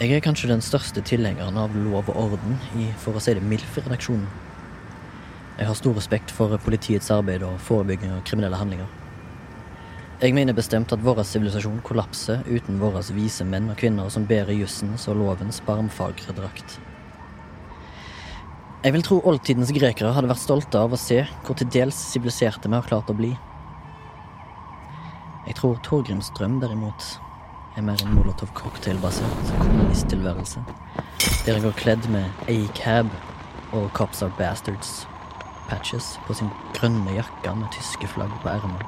Jeg er kanskje den største tilhengeren av lov og orden i, for å si det, MILF-redaksjonen. Jeg har stor respekt for politiets arbeid og forebygging av kriminelle handlinger. Jeg mener bestemt at vår sivilisasjon kollapser uten våre vise menn og kvinner som bærer jussens og lovens barmfagre drakt. Jeg vil tro oldtidens grekere hadde vært stolte av å se hvor til dels siviliserte vi har klart å bli. Jeg tror Torgrims drøm, derimot, er mer en molotov-cocktailbasert kommunisttilværelse. Der jeg går kledd med A-cab og Cops Are Bastards patches på sin grønne jakke med tyske flagg på ermet,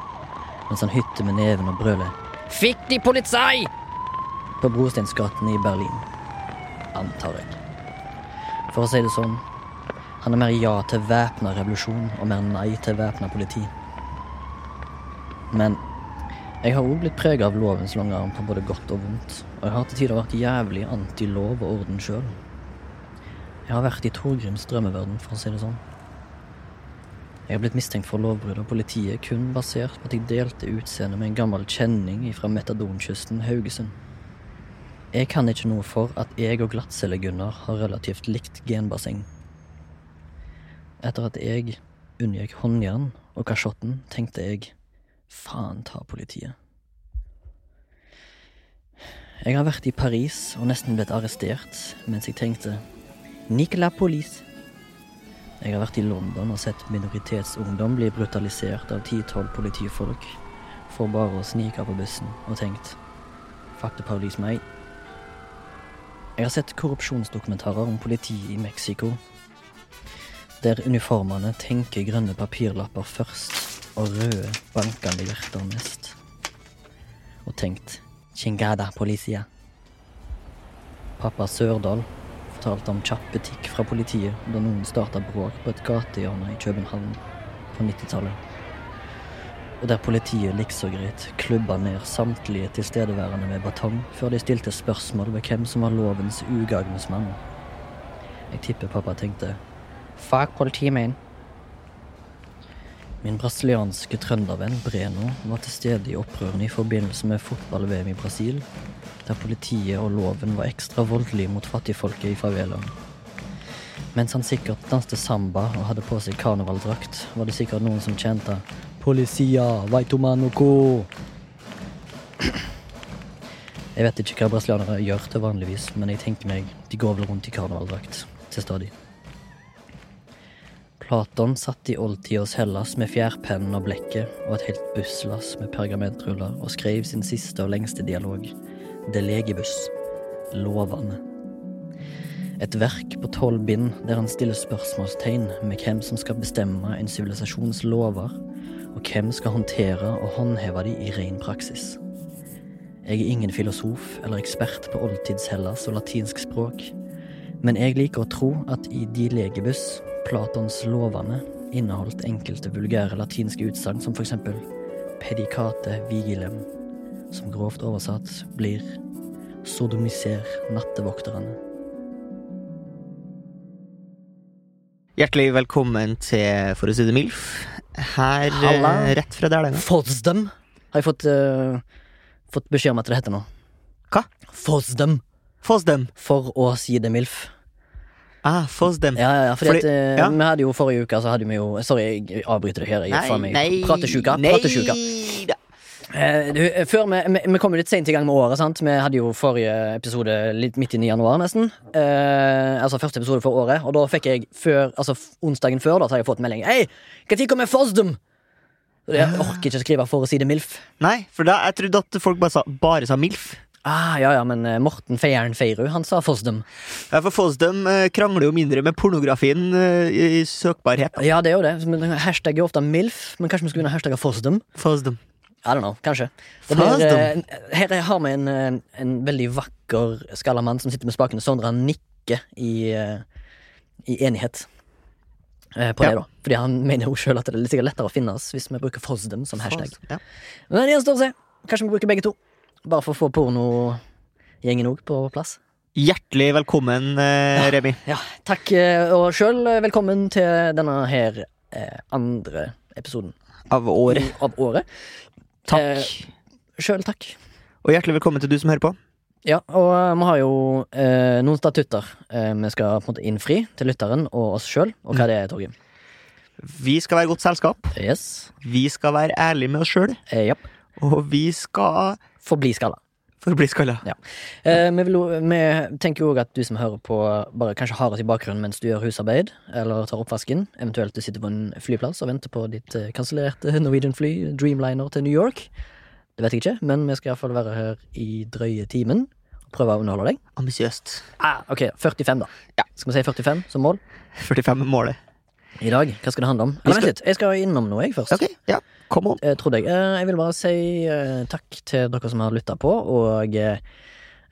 mens han hytter med neven og brøler Fikk de politi! på Brosteinsgaten i Berlin. Antar jeg. For å si det sånn, han er mer ja til væpna revolusjon og mer nei til væpna politi. Men jeg har òg blitt prega av lovens lange arm på både godt og vondt, og jeg har til tider vært jævlig anti-lov og orden sjøl. Jeg har vært i Torgrims drømmeverden, for å si det sånn. Jeg har blitt mistenkt for lovbrudd av politiet kun basert på at jeg delte utseende med en gammel kjenning fra metadonkysten Haugesund. Jeg kan ikke noe for at jeg og Glattcelle-Gunnar har relativt likt genbasseng. Etter at jeg unngikk håndjern og kasjotten, tenkte jeg Faen ta politiet. Jeg har vært i Paris og nesten blitt arrestert mens jeg tenkte Nicola Police. Jeg har vært i London og sett minoritetsungdom bli brutalisert av ti-tolv politifolk for bare å snike på bussen og tenkt Fuck the police, mate. Jeg har sett korrupsjonsdokumentarer om politiet i Mexico, der uniformene tenker grønne papirlapper først og røde, bankende hjerter mest. Og tenkt chingada policia. Pappa Sørdal fortalte om kjapp butikk fra politiet da noen starta bråk på et gatehjørne i København på 90-tallet. Og der politiet likså greit klubba ned samtlige tilstedeværende med batong før de stilte spørsmål ved hvem som var lovens ugagnsmann. Jeg tipper pappa tenkte fuck politimenn. Min brasilianske trøndervenn Breno var til stede i opprørene i forbindelse med fotball-VM i Brasil, der politiet og loven var ekstra voldelige mot fattigfolket i favelaen. Mens han sikkert danste samba og hadde på seg karnevaldrakt, var det sikkert noen som tjente Policia, vaitomanoco. Jeg vet ikke hva brasilianere gjør til vanligvis, men jeg tenker meg de går vel rundt i karnevaldrakt til stadig. Platon satt i oldtidas Hellas med fjærpennen og blekket og et helt busslass med pergamentruller og skrev sin siste og lengste dialog, De legibus, lovene. Et verk på tolv bind der han stiller spørsmålstegn med hvem som skal bestemme en sivilisasjons lover, og hvem skal håndtere og håndheve de i ren praksis. Jeg er ingen filosof eller ekspert på oldtids-Hellas og latinsk språk, men jeg liker å tro at i De legibus Platons lovene inneholdt enkelte vulgære latinske utsagn som eksempel pedicate vigilem, som grovt oversatt blir sodomiser nattevokterne. Hjertelig velkommen til For å si det MILF. Her eh, Halla. rett fra Dælenga. Fosdem har jeg fått, uh, fått beskjed om at det heter nå. Hva? Fosdem. Fosdem. For å si det MILF. Ah, Fosdem. Ja, ja, ja, fordi, Fordi- at, eh, ja. vi hadde jo forrige uke, så hadde vi jo Sorry, jeg avbryter deg her. Jeg er meg pratesjuka. nei Pratesjuka. du, eh, før vi, vi, vi kom jo litt sent i gang med året. sant? Vi hadde jo forrige episode litt midt inn i januar, nesten. uh, altså første episode for året. Og da fikk jeg før, altså onsdagen før da, så hadde jeg fått melding. Hei, når kommer Fosdem? Og Jeg orker ikke skrive for å si det MILF. Nei, for da, jeg trodde at folk bare sa, bare sa MILF. Ah, ja, ja, men eh, Morten Feieren Feirud, han sa Fosdum Ja, for Fosdem eh, krangler jo mindre med pornografien eh, i, søkbarhet. Ja, det er jo det. Hashtag er ofte MILF, men kanskje vi skulle begynne å hashtagge Fosdum Fosdem. I don't know, kanskje. Det blir, her har vi en, en veldig vakker skallamann som sitter med spakene. Sondre han nikker i, i enighet på Ja. det, da. Fordi han mener jo sjøl at det er sikkert lettere å finne oss hvis vi bruker Fosdum som hashtag. Ja. Men det gjenstår å se. Kanskje vi bruker begge to. Bare for å få pornogjengen òg på plass. Hjertelig velkommen, eh, Remi. Ja, takk. eh, Og sjøl velkommen til denne her eh, andre episoden Av året. av året. Takk. Sjøl takk. Og hjertelig velkommen til du som hører på. Ja, og eh, vi har jo eh, noen statutter eh, vi skal på en måte innfri til lytteren og oss sjøl. Og hva det er, Torgrim? Vi skal være godt selskap. Yes. Vi skal være ærlige med oss sjøl. Eh, japp. Og vi skal Forbli skalla. forbli skalla. Eh, vi, vil, vi tenker jo òg at du som hører på, bare kanskje har oss i bakgrunnen mens du gjør husarbeid eller tar oppvasken. Eventuelt du sitter på en flyplass og venter på ditt eh, kansellerte Norwegian-fly, Dreamliner, til New York. Det vet jeg ikke, men vi skal iallfall være her i drøye timen og prøve å underholde deg. Ambisiøst. Ah, ok, 45, da. Ja. Skal vi si 45 som mål? 45 er målet. I dag, hva skal det handle om? Eller, skal- vent litt, jeg skal innom noe, jeg, først. Ok, ja. kom on. Eh, trodde jeg. Eh, jeg vil bare si eh, takk til dere som har lytta på, og eh,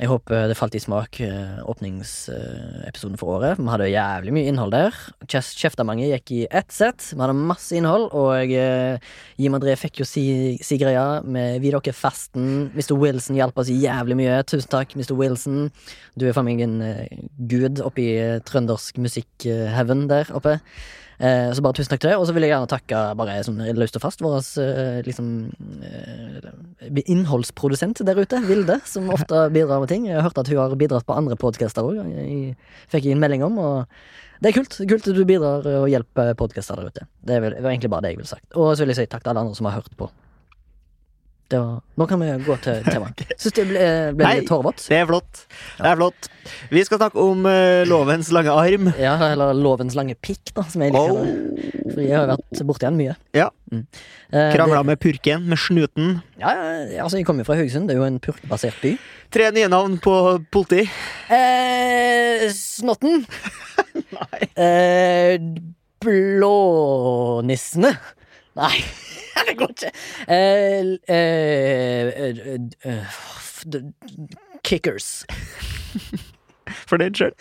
jeg håper det falt i smak, eh, åpningsepisoden for året. Vi hadde jævlig mye innhold der. Kjes- Kjeftamanget gikk i ett sett. Vi hadde masse innhold, og eh, Jim André fikk jo si, si greia med Vi dere fasten. Mr. Wilson hjalp oss jævlig mye. Tusen takk, Mr. Wilson. Du er faen meg en gud oppi trøndersk musikk-heaven der oppe. Eh, så bare tusen takk til det. Og så vil jeg gjerne takke bare sånn løst og fast vår eh, liksom eh, innholdsprodusent der ute, Vilde, som ofte bidrar med ting. Jeg har hørt at hun har bidratt på andre podcaster òg, fikk jeg en melding om. Og det er kult. kult at du bidrar og hjelper podcaster der ute. Det vil, det var egentlig bare det jeg ville sagt. Og så vil jeg si takk til alle andre som har hørt på. Var, nå kan vi gå til temaet. Syns det ble, ble Nei. litt hårvått? Det er flott. Det er flott. Vi skal snakke om uh, lovens lange arm. Ja, eller lovens lange pikk, da, som jeg liker Oh. For jeg har vært borti den mye. Ja. Mm. Uh, Krangla det- med purken, med snuten. Ja, ja, altså Jeg kommer fra Haugesund, det er jo en purkbasert by. Tre nye navn på politi. Uh, Snotten. eh, blånissene. Nei, det går ikke. D- kickers. For den sjøl.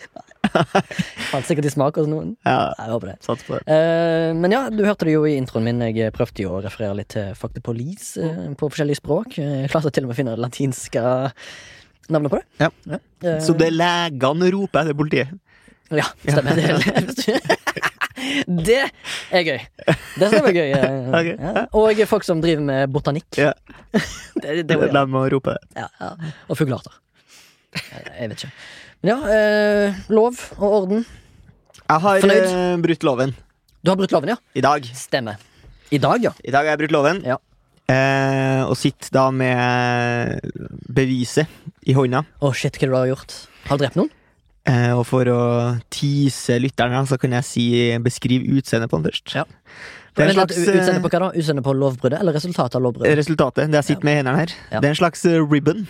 Fant sikkert i smak hos noen. Ja, Jeg håper det. sats på det. Uh, men ja, du hørte det jo i introen min. Jeg prøvde jo å referere litt til Fakta Police eh, på forskjellige språk. Jeg klarte til og med å finne det latinske navnet på det. Ja. Uh, Så det er legene roper etter politiet. Ja, stemmer. Det, det er gøy. Det skal være gøy. Okay. Ja. Og folk som driver med botanikk. Ja. Det, det, var, De må rope det. ja, ja. Og fuglearter. Jeg, vet ikke. Men ja, eh, lov og orden. Jeg har Fornøyd? eh, brutt loven. Du har brutt loven, ja? I dag. Stemmer. I dag, ja. I dag har jeg brutt loven. Ja. Eh, og sitter da med beviset i hånda. Å, shit, hva det du har gjort? Har du drept noen? Eh, og for å tease lytterne, så kan jeg si beskriv utseendet på den først. Ja. Det er en slags Utseende eh, på hva da? Utseende på lovbruddet, eller resultatet av lovbruddet? resultatet. Det jeg sitter med i hendene her. Ja. Det er en slags eh, ribbon.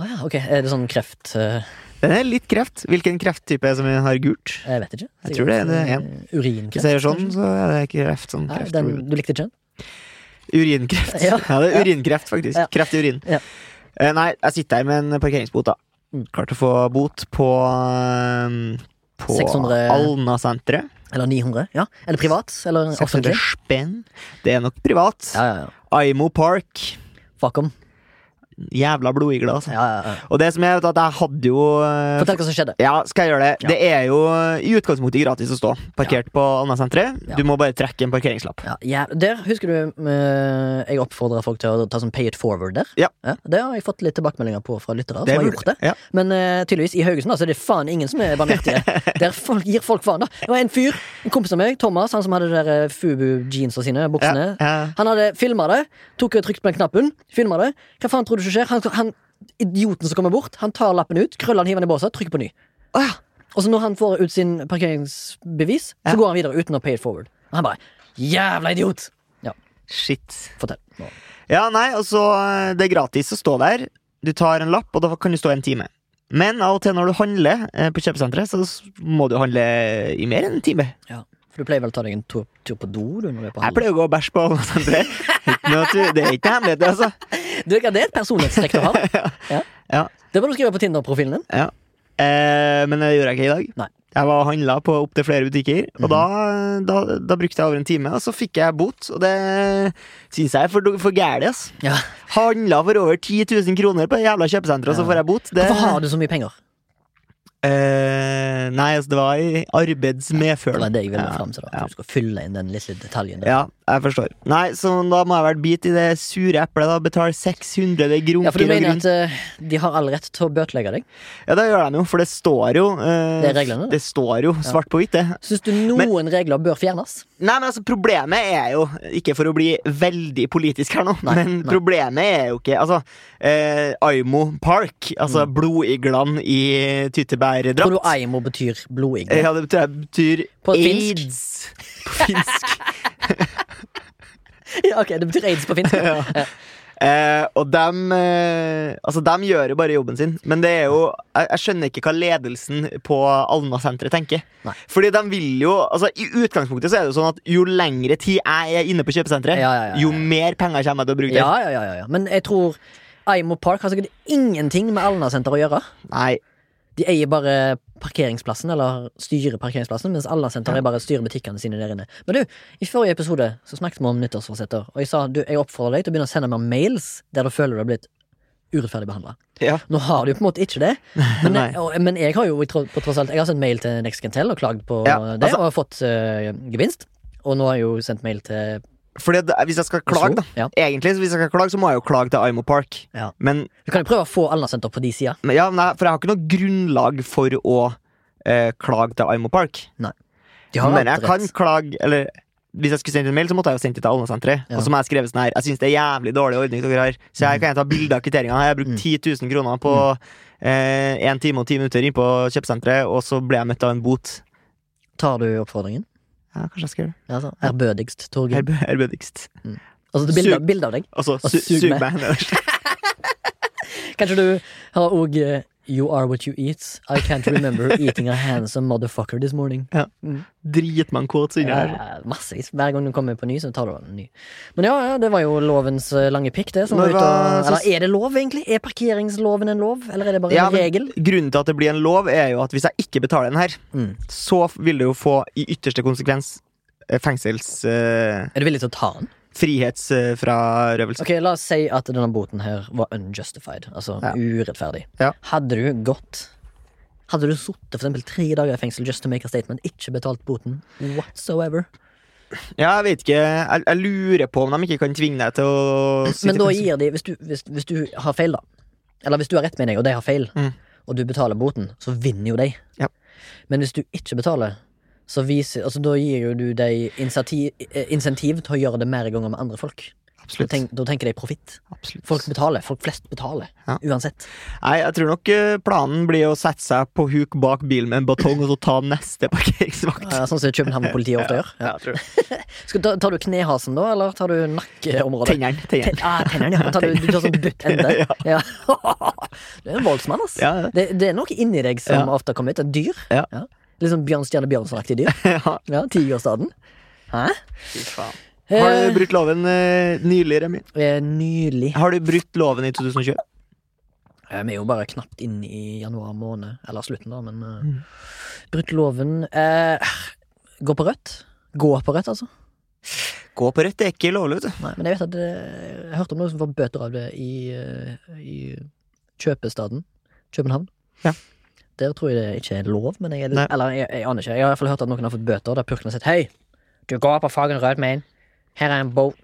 Ah, ja, ok, Er det sånn kreft Det Den er litt kreft. Hvilken krefttype er som har gult? Jeg vet ikke. Jeg tror det er det en. eh, Urinkreft? Hvis jeg gjør sånn, så er det ikke kreft. Sånn kreft. den, du likte ikke den? Urinkreft. Ja. Ja, det er urinkreft, faktisk. Ja. Kreft i urin. Ja. Eh, nei, jeg sitter her med en parkeringsbot, da. Klarte å få bot på eh, På 600 Alna-senteret. Eller 900? Ja. Eller privat? Eller 600 offentlig? spenn. Det er nok privat. Ja, ja, ja. Aimo Park. Fuck om. Jævla blodigler, altså. Ja, ja, ja. Og det som er at jeg hadde jo eh, Fortell hva som skjedde. Ja, skal jeg gjøre det? Det er jo i utgangspunktet gratis å stå parkert på Alna-senteret. Du må bare trekke en parkeringslapp. Ja, der husker du eh, Jeg oppfordra folk til å ta sånn pay it forward der. Ja. Det har jeg fått litt tilbakemeldinger på fra lyttere Det som har gjort det. Men uh, tydeligvis i Haugesund da, så er det faen ingen som er barmhjertige. der folk, gir folk faen. da Det var en fyr, en kompis av meg, Thomas, han som hadde de der eh, Fubu-jeansa sine, buksene. Han hadde filma det, tok og trykte på den knappen. Filma det. Hva faen tror du som skjer? Han, han, idioten som kommer bort, han tar lappen ut, krøller den, hiver den i båsa, trykker på ny. Ja. Og så når han får ut sin parkeringsbevis, Ja. så går han videre uten å pay it forward. Og han bare Jævla idiot! Ja, Shit. fortell. Nå. Ja, nei, altså Det er gratis å stå der. Du tar en lapp, og da kan du stå en time. Men av og til når du handler eh, på kjøpesenteret, så må du handle i mer enn en time. Ja. For du pleier vel å ta deg en tur, tur på do du, når du er på Jeg pleier å gå og bæsje på alle noe Det er ikke hemmelighet, altså. Du, det er et personlighetstrekk du har. Ja. Det må du skrive på Tinder-profilen din. Ja. Eh, men det gjør jeg ikke i dag. Nei. Jeg var og handla på opptil flere butikker, og da, da, da brukte jeg over en time, og så fikk jeg bot. Og det syns jeg er for, for gæli, ass. Ja. Handla for over 10 000 kroner på det jævla kjøpesenteret, og så får jeg bot. Det, Hvorfor har du så mye penger? Eh, nei, altså, det var i arbeidsmedføl. Det var det jeg ville fram til. ja. Du skal fylle inn den lille detaljen der. Ja, jeg forstår. Nei, så da må jeg vel bite i det sure eplet, da. Betale 600 grunker Ja, for du mener at uh, de har all rett til å bøtelegge deg? Ja, det gjør de jo, for det står jo uh, Det er reglene, det. Det står jo svart på hvitt, det. Syns du noen regler bør fjernes? Nei, men altså, problemet er jo Ikke for å bli veldig politisk her nå, Nei, men nei. problemet er jo ikke Altså, uh, Aimo Park, altså blodiglene i tyttebærdrakt Mm. Tror du Aimo betyr blodigle? Ja, det betyr, betyr På finsk? aids. På finsk. Ja, ok, det betyr aids på finsk. ja. Eh, og dem eh, Altså, dem gjør jo bare jobben sin, men det er jo Jeg, jeg skjønner ikke hva ledelsen på Alna-senteret tenker. Nei. Fordi de vil jo Altså, i utgangspunktet så er det jo sånn at jo lengre tid jeg er inne på kjøpesenteret, Ja, ja, ja, ja. jo mer penger kommer jeg til å bruke. Ja, ja, ja, ja, ja. Men jeg tror Aimo Park har sikkert ingenting med Alna-senteret å gjøre. Nei. De eier bare parkeringsplassen, eller styrer parkeringsplassen, mens alle senter ja. bare styrer butikkene sine der inne. Men du, i forrige episode så snakket vi om nyttårsforsetter, og jeg sa du, jeg oppfordrer deg til å begynne å sende meg mails der du føler du har blitt urettferdig behandla. Ja. Nå har du jo på en måte ikke det, men, og, men jeg har jo på tross alt Jeg har sendt mail til Next Cantel og klagd på Ja, det, altså- og har fått uh, gevinst. Og nå har jeg jo sendt mail til Fordi at hvis jeg skal klage, da Ja. Egentlig, hvis jeg skal klage, så må jeg jo klage til Aimo Park. Ja. Men, Du kan jo prøve å få Alna-senter på de sida. ja, nei, for jeg har ikke noe grunnlag for å eh, klage til Aimo Park. De har Men jeg rett. kan klage Eller hvis jeg skulle sendt en mail, så måtte jeg jo sendt det til Alna-senteret. Ja. Og så må jeg skrevet sånn her Jeg syns det er jævlig dårlig ordning dere har. Så jeg kan jeg ta bilde av kvitteringa. Jeg har brukt Mm. 10 000 kroner på én time og ti minutter inn på kjøpesenteret, og så ble jeg møtt av en bot. Tar du oppfordringen? Ja, kanskje jeg skal gjøre det. Ja, altså, Ærbødigst, Torgeir. Herbe- Ærbødigst. Altså, det bilde, bilde av deg. Og så Og su sug sug meg. meg. Kanskje du har òg You are what you eat. I can't remember eating a handsome motherfucker this morning. Ja. Dritmange quotes inni her. Ja, massevis. Hver gang du kommer på ny, så tar du en ny. Men ja, ja, det var jo lovens eh, lange pikk, det. Som var og, eller er det lov, egentlig? Er parkeringsloven en lov, eller er det bare Ja, en regel? Grunnen til at det blir en lov, er jo at hvis jeg ikke betaler den her, Mm. så vil det jo få i ytterste konsekvens eh, fengsels... Uh... Er du villig til å ta den? Frihetsfrarøvelse. Ok, La oss si at denne boten her var unjustified, altså Ja. urettferdig. Ja. Hadde du gått Hadde du sittet for eksempel tre dager i fengsel just to make a statement, ikke betalt boten whatsoever? Ja, jeg vet ikke. Jeg, jeg lurer på om de ikke kan tvinge deg til å Men da gir de hvis du, hvis, hvis du har feil, da. Eller hvis du har rett med deg, og de har feil, Mm. og du betaler boten, så vinner jo de. Ja. Men hvis du ikke betaler, så viser Altså, da gir jo du dem insentiv, eh, insentiv til å gjøre det mer ganger med andre folk. Da, tenk, da tenker de profitt. Folk betaler. Folk flest betaler. Ja. Uansett. Nei, jeg tror nok eh, planen blir å sette seg på huk bak bilen med en batong og så ta neste parkeringsvakt. Ja, sånn som København-politiet ofte gjør. Ja. Ja. Skal, ta, tar du knehasen da, eller tar du nakkeområdet? Tenneren. Tenneren. Ten, ah, tenneren, ja. Tar du, du tar sånn butt ende? Ja. Du er en voldsmann, ass. Det, det er noe inni deg som ofte kommer ut. Et dyr. Ja. Litt sånn Bjørnstjerne Bjørnson-aktig dyr. ja. Ja, Tigerstaden. Hæ? Fy faen. Har du Eh, brutt loven eh, nylig, Remi? eh, nylig. Har du brutt loven i 2020? Eh, Vi er jo bare knapt inn i januar måned. Eller slutten, da, men uh, Mm. Brutt loven eh, Gå på rødt. Gå på rødt, altså. Gå på rødt det er ikke lovlig, vet du. Nei, men jeg vet at det, Jeg hørte om noen som får bøter av det i, eh, i kjøpestaden. København. Ja. Der tror jeg det ikke er lov, men jeg, Nei. eller, jeg, jeg aner ikke. Jeg har i hvert fall hørt at noen har fått bøter der purken har sagt Hei, du går på fucking rød man. Her er en båt.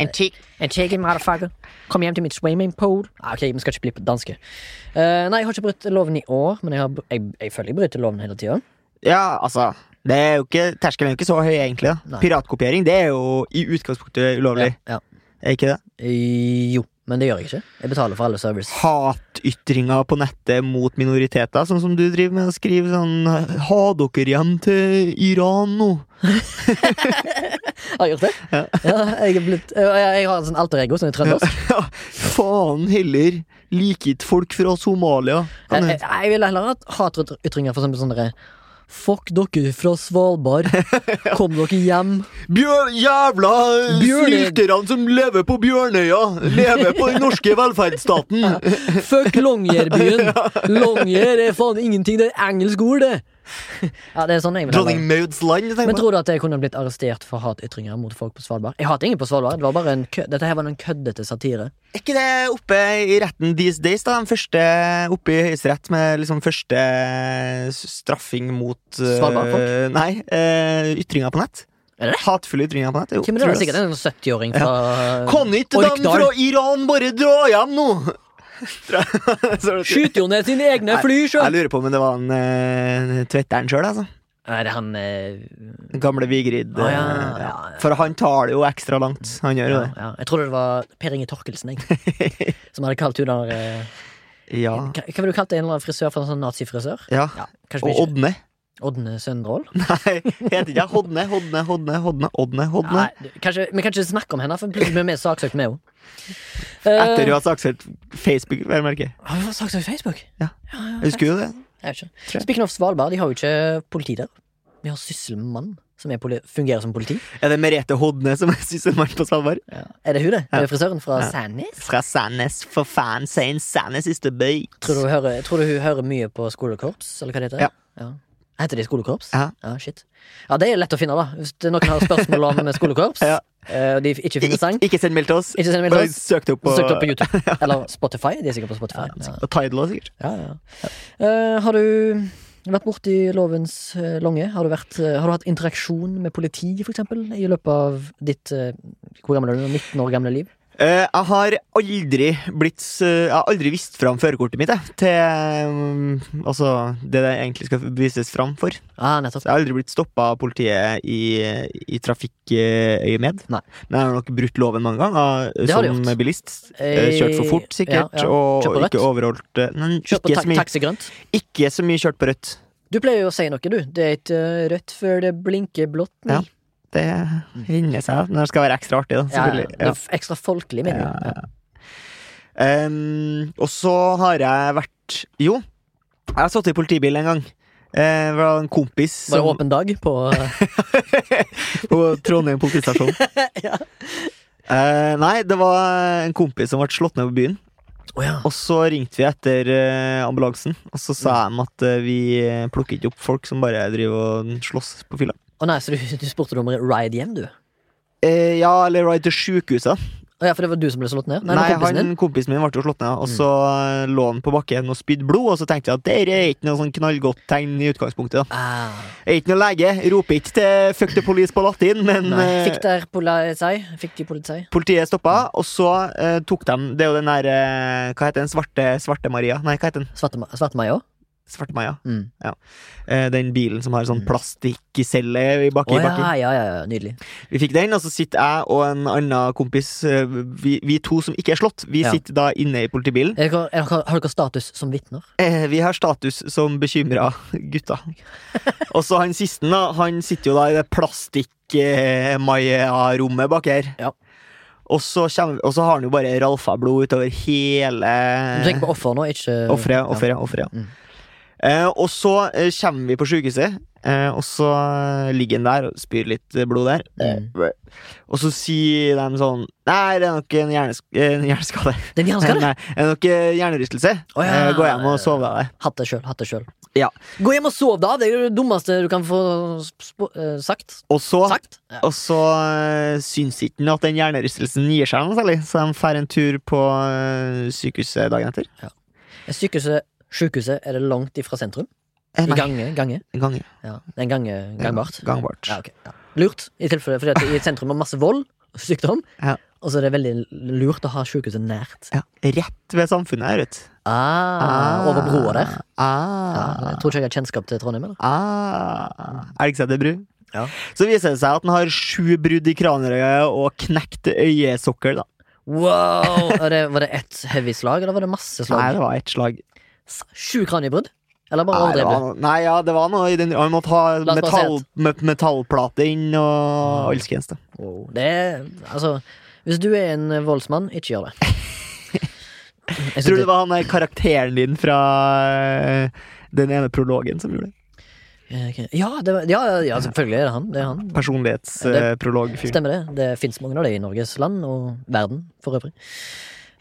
En tikk. En chicken, motherfucker. Kom hjem til mitt swimmingpool. Ah, ok, vi skal ikke bli på danske. Uh, nei, jeg har ikke brutt loven i år, men jeg, har, jeg, jeg føler jeg bryter loven hele tida. Ja, altså det er jo ikke, Terskelen er jo ikke så høy, egentlig. Piratkopiering det er jo i utgangspunktet ulovlig. Ja, Er ikke det? Jo, men det gjør jeg ikke. Jeg betaler for alle service. Hatytringer på nettet mot minoriteter, sånn som du driver med å skrive sånn Ha dere hjem til Iran nå? Har jeg gjort det? Ja. jeg, er blitt, jeg, jeg har en sånn alter ego som er trøndersk. Ja, faen heller. Ikke folk fra Somalia. Jeg, jeg, jeg ville heller hatt hatytringer, for eksempel sånn derre Fuck dere fra Svalbard. Kom dere hjem. Bjør, jævla snylterne som lever på Bjørnøya! Lever på den norske velferdsstaten! Fuck Longyearbyen. Longyear er faen ingenting. Det er engelsk ord, det. Ja, det er sånn jeg vil Dronning Mauds land? Men tror du at jeg kunne blitt arrestert for hatytringer mot folk på Svalbard? Jeg hater ingen på Svalbard. Det var bare en kø Dette her var en køddete satire. Er ikke det oppe i retten these days, da? Den første oppe i Høyesterett med liksom første straffing mot eh, Svalbardfolk? Nei, uh, ytringer på nett. Er det? Hatefulle ytringer på nett. Jo, Hvem er det? Det er Sikkert en 70-åring fra Kan ikke de fra Iran bare dra hjem nå? Skyter jo ned sine egne fly sjøl. Jeg lurer på om det var en uh, tvetteren sjøl, altså. Er det han eh, Gamle Vigrid. Ah, ja, eh, ja, ja. For han tar det jo ekstra langt. Han gjør jo ja, det. ja. Jeg trodde det var Per Inge Torkelsen, jeg. Som hadde kalt henne der eh, Ja. Hva ville du kalt? En eller annen frisør for en sånn nazifrisør? ja. Ja, Og Odne. Odne Søndrål? Nei, heter ikke Hodne, Hodne, Hodne, Hodne, Odne, Hodne. Nei, kanskje, vi kan ikke snakke om henne, for plutselig blir vi saksøkt med henne. Etter du har saksøkt Facebook, vel merke. Har vi saksøkt Facebook? Ja. ja, ja Husker du det? Jeg vet ikke. Jeg. Speaking of Svalbard, de har jo ikke politi der. Vi har sysselmann, som er fungerer som politi. Er det Merete Hodne som er sysselmann på Svalbard? Er det hun, det? Ja. Det frisøren fra Ja. Sandnes? Fra Sandnes, for faen, saying Sandnes is the bay. Tror du, hun hører, tror du hun hører mye på skolekorps, eller hva det heter? Ja. Heter de skolekorps? Ja. shit. Ja, det er lett å finne, da. Hvis noen har spørsmål om skolekorps, Ja. eh, og de ikke finner sang, Ik ikke send mail til oss. ikke send mail til oss. søk det opp på, Søk det opp på YouTube. Eller Spotify. De er sikkert på Spotify. Ja. Og Tidal også, sikkert. Ja, ja. Eh, har du vært borti lovens eh, lange? Har du, vært, uh, har du hatt interaksjon med politi, for eksempel, i løpet av ditt hvor gammel er du, 19 år gamle liv? Eh, jeg har aldri blitt eh, Jeg har aldri vist fram førerkortet mitt jeg, til mm, Altså det det egentlig skal vises fram for. Ah, jeg har aldri blitt stoppa av politiet i, i trafikkøyemed. Nei. Men jeg har nok brutt loven mange ganger Det som bilist. Eh, Kjørt for fort, sikkert, Ja, ja. og ikke overholdt eh, nei, Kjørt på ta så mye, taxi grønt. ikke så mye kjørt på rødt. Du pleier jo å si noe, du. Det er ikke eh, rødt før det blinker blått. Ja, Det hender seg når det skal være ekstra artig, da. Ja, ja, ekstra folkelig, mener du. ja. Um, og så har jeg vært Jo, jeg har sittet i politibil en gang. Eh, det var en kompis Var det som åpen dag på På Trondheim politistasjon. Ja. Eh, nei, det var en kompis som ble slått ned på byen. Oh, ja. Og så ringte vi etter eh, ambulansen, og så sa de at eh, vi plukker ikke opp folk som bare driver og slåss på fylla. Å nei, så du, du spurte om ride hjem, du? Eh, ja, eller ride til sjukehuset. Å ja, for det var du som ble slått ned? Nei, Nei, kompisen han, kompisen min ble jo slått ned, og så eh, lå han på bakken og spydde blod, og så tenkte jeg at det er ikke noe sånn knallgodt tegn i utgangspunktet. da Ah, Jeg er ikke noe lege, roper ikke til fuck the police på latin, men nei. eh, Fikk der politi? Fikk de politi? politiet stoppa, og så eh, tok de Det er jo den der eh, Hva heter den? Svarte, svarte Maria? Nei, hva heter den? Svarte, svarte òg? Svarte Maja. Mm. Eh, den bilen som har sånn Mm. plastikkcelle i bakken. Oh, ja, ja, ja, ja, nydelig. Vi fikk den, og så sitter jeg og en annen kompis, eh, vi, vi to som ikke er slått, vi Ja. sitter da inne i politibilen. Er dere, er har dere status som vitner? Eh, vi har status som bekymra gutter. Og så han siste, da, han sitter jo da i det plastikk-Maja-rommet bak her. Ja. Og så, kommer, og så har han jo bare ralfa blod utover hele Du tenker på offer nå, ikke Offeret, offeret, offeret. Mm. Eh, og så eh, kommer vi på sykehuset, eh, og så ligger han der og spyr litt blod der. Mm. Og så sier de sånn Nei, det er nok en, hjernesk en hjerneskade. Den hjerneskade? Nei, det er nok en hjernerystelse. Oh, ja. Gå hjem og sove deg. Hatt det sjøl, hatt det sjøl. Ja. Gå hjem og sov, da! Det er jo det dummeste du kan få sagt. Og så, Sagt? Ja. og så syns ikke han at den hjernerystelsen gir seg noe særlig, så de drar en tur på eh, sykehuset dagen etter. Ja. Sykehuset, sykehuset, er det langt ifra sentrum? Eh, I gange? gange? en gang. Ja. Det er en gange, gangbart? Ja, gangbart. Ja, okay, ja. Lurt, i tilfelle fordi i et sentrum er masse vold og sykdom. Ja. Og så er det veldig lurt å ha sykehuset nært. Ja, rett ved samfunnet her, vet du. Ah, over broa der. Ja, Ah, jeg tror ikke jeg har kjennskap til Trondheim. eller? ah. Elgseterbru. Ja. Så viser det seg at den har sju brudd i kranrøret og knekt øyesokkel. da Wow! Det, var det ett heavy slag, eller var det masse slag? Nei, det var ett slag. Sju kraniebrudd? Eller bare Nei, det overdrev du? nei, ja, det var noe i den Vi måtte ha metall, metallplate inn Mm. og alskens. da. Wow. Det er Altså, hvis du er en voldsmann, ikke gjør det. Jeg Tror du det- var han karakteren din fra eh, den ene prologen som gjorde det? Eh. Ja, det var, ja, ja, selvfølgelig er det han. Det er han. Personlighetsprolog-fyr. Stemmer det. Det fins mange av det i Norges land og verden for øvrig.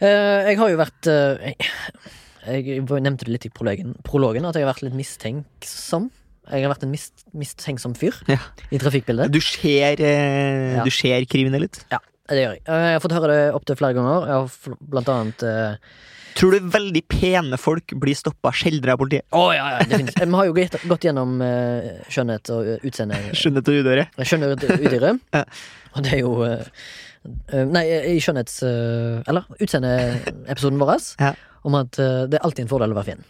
Eh, jeg har jo vært eh, jeg, nevnte det litt i prologen, prologen at jeg har vært litt mistenksom. Jeg har vært en mist, mistenksom fyr Ja. i trafikkbildet. Du ser, eh, Ja. du ser kriminell ut. Ja, det gjør jeg. Eh, Jeg har fått høre det opptil flere ganger. Jeg har blant annet eh, Tror du veldig pene folk blir stoppa sjeldnere av politiet? Å ja, ja, definitivt. Vi har jo gått, gått gjennom eh, skjønnhet og utseende. Skjønnhet og udyre. Skjønnhet og udyre. Ja. Og det er jo eh, Nei, i skjønnhets... eh, eller utseendeepisoden vår Ja. Om at eh, det er alltid en fordel å være fin.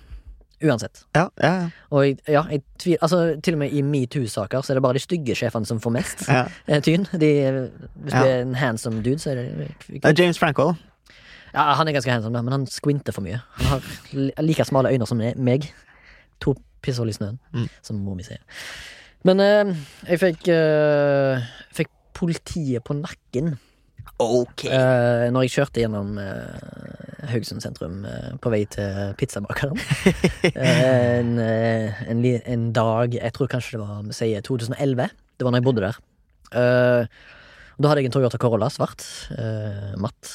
Uansett. Ja, ja, ja. Og ja, jeg tvil, altså, til og med i metoo-saker så er det bare de stygge sjefene som får mest ja. eh, tyn. De, hvis Ja. du er en handsome dude, så er det James Franco. Ja, han er ganske handsome, men han squinter for mye. Han har like smale øyne som meg. To pisshull i snøen, Mm. som mor mi sier. Men eh, jeg fikk eh, Fikk politiet på nakken Ok. Uh, når jeg kjørte gjennom uh, Haugesund sentrum uh, på vei til pizzabakeren. En, en, en dag Jeg tror kanskje det var sier 2011. Det var når jeg bodde der. Da hadde jeg en Toyota Corolla, svart. matt.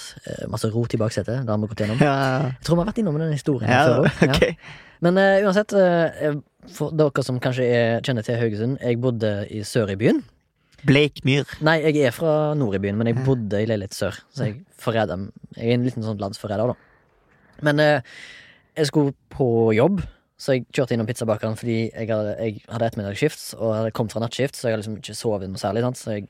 masse rot i baksetet. Det har vi gått gjennom. Ja, Jeg tror vi har vært innom den historien ja, før okay. Ja. Men uansett, for dere som kanskje er, kjenner til Haugesund, jeg bodde i sør i byen. Bleikmyr. Nei, jeg er fra nord i byen, men jeg bodde i leilighet sør. Så jeg forræder Jeg er en liten sånn landsforræder, da. Men eh, jeg skulle på jobb, så jeg kjørte innom pizzabakeren fordi jeg hadde, jeg hadde ettermiddagsskift og hadde kommet fra nattskift, så jeg hadde liksom ikke sovet noe særlig. Sant? Så jeg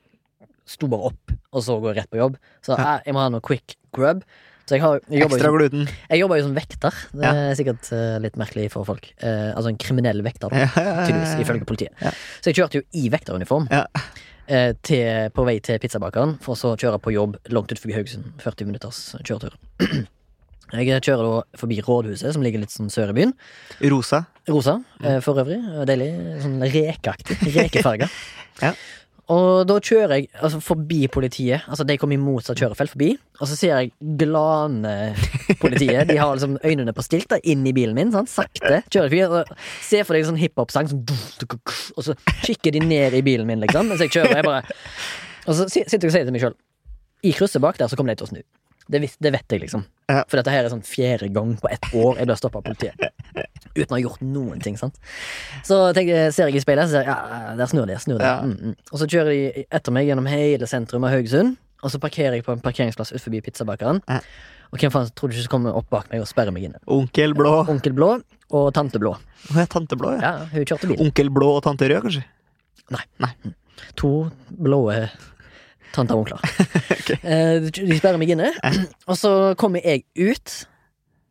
sto bare opp, og så går jeg rett på jobb. Så Ja. eh, jeg må ha noe quick grub. Så jeg, har, jeg jo Ekstra som- gluten. jeg jobber jo som vekter. Det Ja. er sikkert uh, litt merkelig for folk. Uh, altså en kriminell vekter, tydeligvis, ifølge politiet. Ja. Så jeg kjørte jo i vekteruniform Ja. Eh, til, på vei til pizzabakeren, for så å kjøre på jobb langt utenfor Haugesund. 40 minutters kjøretur. jeg kjører da forbi rådhuset, som ligger litt sånn sør i byen. Rosa. Rosa, eh, for øvrig. Deilig. Sånn rekeaktig. Rekefarga. Ja. Og da kjører jeg altså, forbi politiet. Altså De kommer i motsatt kjørefelt forbi. Og så ser jeg glane politiet. De har liksom øynene på stilt da, inn i bilen min. Sant? Sakte. Kjører forbi og Se for deg en sånn hiphop-sang. Sånn, og så kikker de ned i bilen min, liksom, mens jeg kjører. Jeg bare, og så sitter jeg og sier til meg sjøl I krysset bak der så kommer de til å snu. Det, det vet jeg, liksom. For dette her er sånn fjerde gang på ett år jeg blir stoppa av politiet. Uten å ha gjort noen ting. sant? Så tenker, ser jeg i speilet, så ser jeg ja, der snur de. snur de. Ja. Mm, mm. Og så kjører de etter meg gjennom hele sentrum av Haugesund. Og så parkerer jeg på en parkeringsplass utenfor pizzabakeren. Ja. Og hvem faen tror du ikke kommer opp bak meg og sperrer meg inne? Onkel Blå. Onkel Blå og Tante Blå. Å, ja, tante Blå, ja. Ja, hun kjørte bil. Onkel Blå og tante Rød, kanskje? Nei To blå tanter og onkler. okay. Eh, De sperrer meg inne, og så kommer jeg ut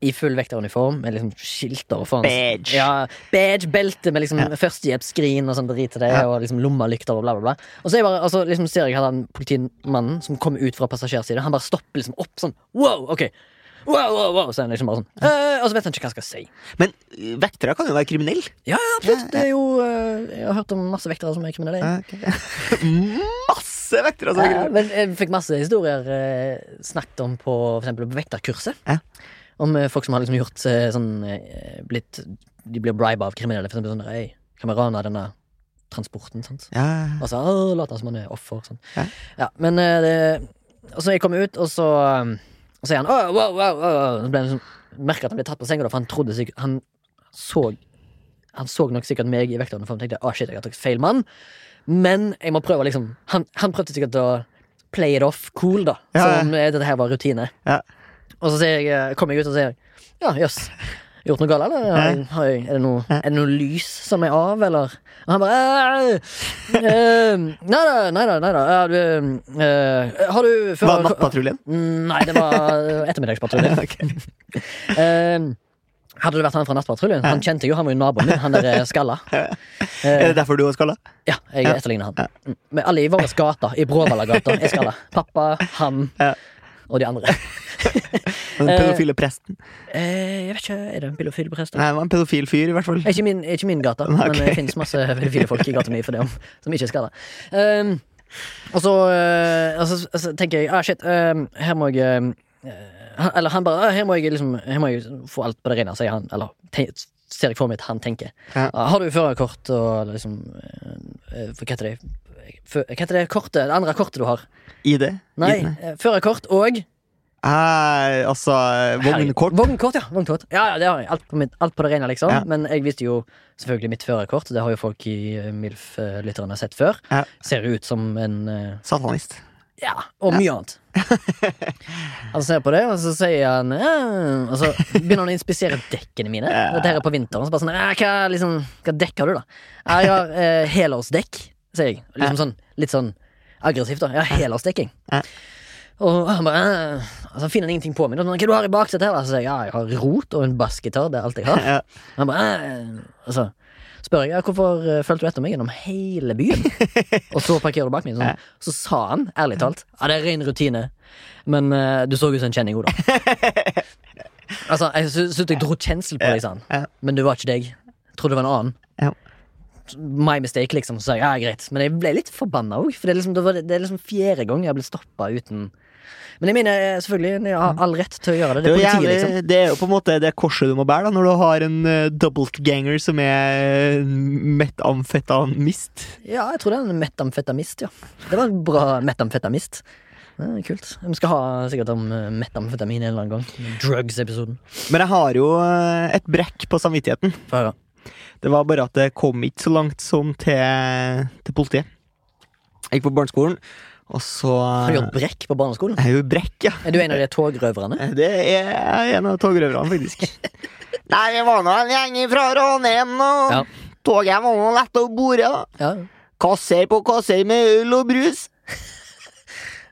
i full vekteruniform med liksom skilter og faen. Badge. Ja, badge, belte med liksom Ja. førstehjelpsskrin og sånn drit til det, Ja. og liksom lommelykter og bla, bla, bla. Og så, jeg bare, altså, liksom ser jeg han politimannen som kommer ut fra passasjersiden, han bare stopper liksom opp sånn wow, ok. Wow, wow, wow. Så han liksom sånn eh, Og så vet han ikke hva han skal si. Men eh, vektere kan jo være kriminelle. Ja, ja, absolutt. Det er jo eh, Jeg har hørt om masse vektere som er kriminelle. jeg. Masse vekter. er Ja, men jeg fikk masse historier eh, snakket om på for eksempel på vekterkurset. Ja. Om eh, folk som har liksom gjort eh, sånn eh, blitt De blir briba av kriminelle. For eksempel sånn Hei, kan vi rane denne transporten? Sant? Ja. Og så «Åh, later som han er offer. Sånn. Ja. Ja, men eh, det, Og så jeg kom ut, og så um, Og så er han «Åh, wow, wow, wow. Så ble han liksom, merket at han ble tatt på senga, for han trodde sikkert Han så Han så nok sikkert meg i vektordenen for han tenkte ah, shit, jeg har tatt feil mann. Men jeg må prøve liksom Han, han prøvde sikkert å play it off cool, da. Ja, ja. Som eh, dette her var rutine. Ja. Og så jeg, eh, kommer jeg ut og sier Ja, jøss. Gjort noe galt, eller? Har har er, det noe, er det noe lys som er av, eller? Og han bare «Eh, eh, Nei da, nei da. Nei da. Eh, har du Var det Nattpatruljen? Mm, Nei, det var ettermiddagspatruljen. Ok. Eh, hadde det vært han fra Nattpatruljen? Han kjente jo, han var jo naboen min. Han der eh, skalla. Er Eh, det derfor du var skalla? ja, jeg etterligner han. Mm. Men alle i vår gate, i Bråvallagata, er skalla. Pappa, han Ja. og de andre. Den Eh, pedofile presten? Eh, jeg vet ikke, Er det en pedofil prest? Nei, han var en pedofil fyr, i hvert fall. Ikke min, ikke min gata, okay. men det finnes masse pedofile folk i gata mi for det om, som ikke er skada. Um, og så uh, altså, altså, tenker jeg ah, shit, um, her må jeg um, eh, han- Eller han bare her må jeg liksom Her må jeg få alt på det rene, sier han. Eller ser jeg for meg at han tenker. Ja. Har du førerkort og liksom eh, Hva heter det? Hva heter det kortet? Det andre kortet du har? ID? Nei, eh, førerkort og Eh, altså vognkort. Vognkort, ja. Vognkort. Ja, ja, det har jeg. Alt på, mitt, alt på det rene, liksom. Ja. Men jeg visste jo selvfølgelig mitt førerkort. Det har jo folk i eh, MILF-lytterne sett før. Ja. Ser ut som en uh, Satanist. Ja, og mye annet. Han ser på det, og så sier han ja. Og så begynner han å inspisere dekkene mine. Dette her er på vinteren. Så bare sånn, hva, liksom, hva dekker du, da? Jeg har eh, helårsdekk, sier jeg. Liksom sånn, litt sånn aggressivt, da. Jeg har helårsdekking. Ja. Og han bare altså, finner han ingenting på meg. da. Hva du har i baksetet her? Så sier jeg ja, jeg har rot og en bassgitar. Det er alt jeg har. Han bare «Ja». Spør jeg hvorfor uh, fulgte du etter meg gjennom hele byen. og så parkerer du bak meg. Sånn. Så sa han, ærlig talt, ja, det er ren rutine, men uh, du så ut som en kjenning, Oda. altså, jeg syntes jeg dro kjensel på deg, sa han. Men du var ikke deg. Trodde det var en annen. Ja. My mistake, liksom. Så sa jeg ja, greit. Men jeg ble litt forbanna òg, for det er, liksom, det, var, det er liksom fjerde gang jeg har blitt stoppa uten Men jeg mener eh, selvfølgelig, jeg har all rett til å gjøre det. Det Det er, politiet, jævlig, liksom. det er jo på en måte det korset du må bære da når du har en uh, doubletganger som er uh, metamfetamist. Ja, jeg tror det er en metamfetamist, ja. Det var en bra metamfetamist. Det kult. Vi skal ha sikkert om eh, metamfetamin en eller annen gang. Drugs-episoden. Men jeg har jo et brekk på samvittigheten. Få. Det var bare at det kom ikke så langt som til, til politiet. Jeg gikk på barneskolen, og så Har du gjort brekk på barneskolen? Jeg er jo brekk, ja. Er du en av de togrøverne? Det er en av togrøverne, faktisk. Nei, det var nå en gjeng fra Ranheim, og Ja. toget var nå lett å bore, da. Ja. Kasser på kasser med øl og brus.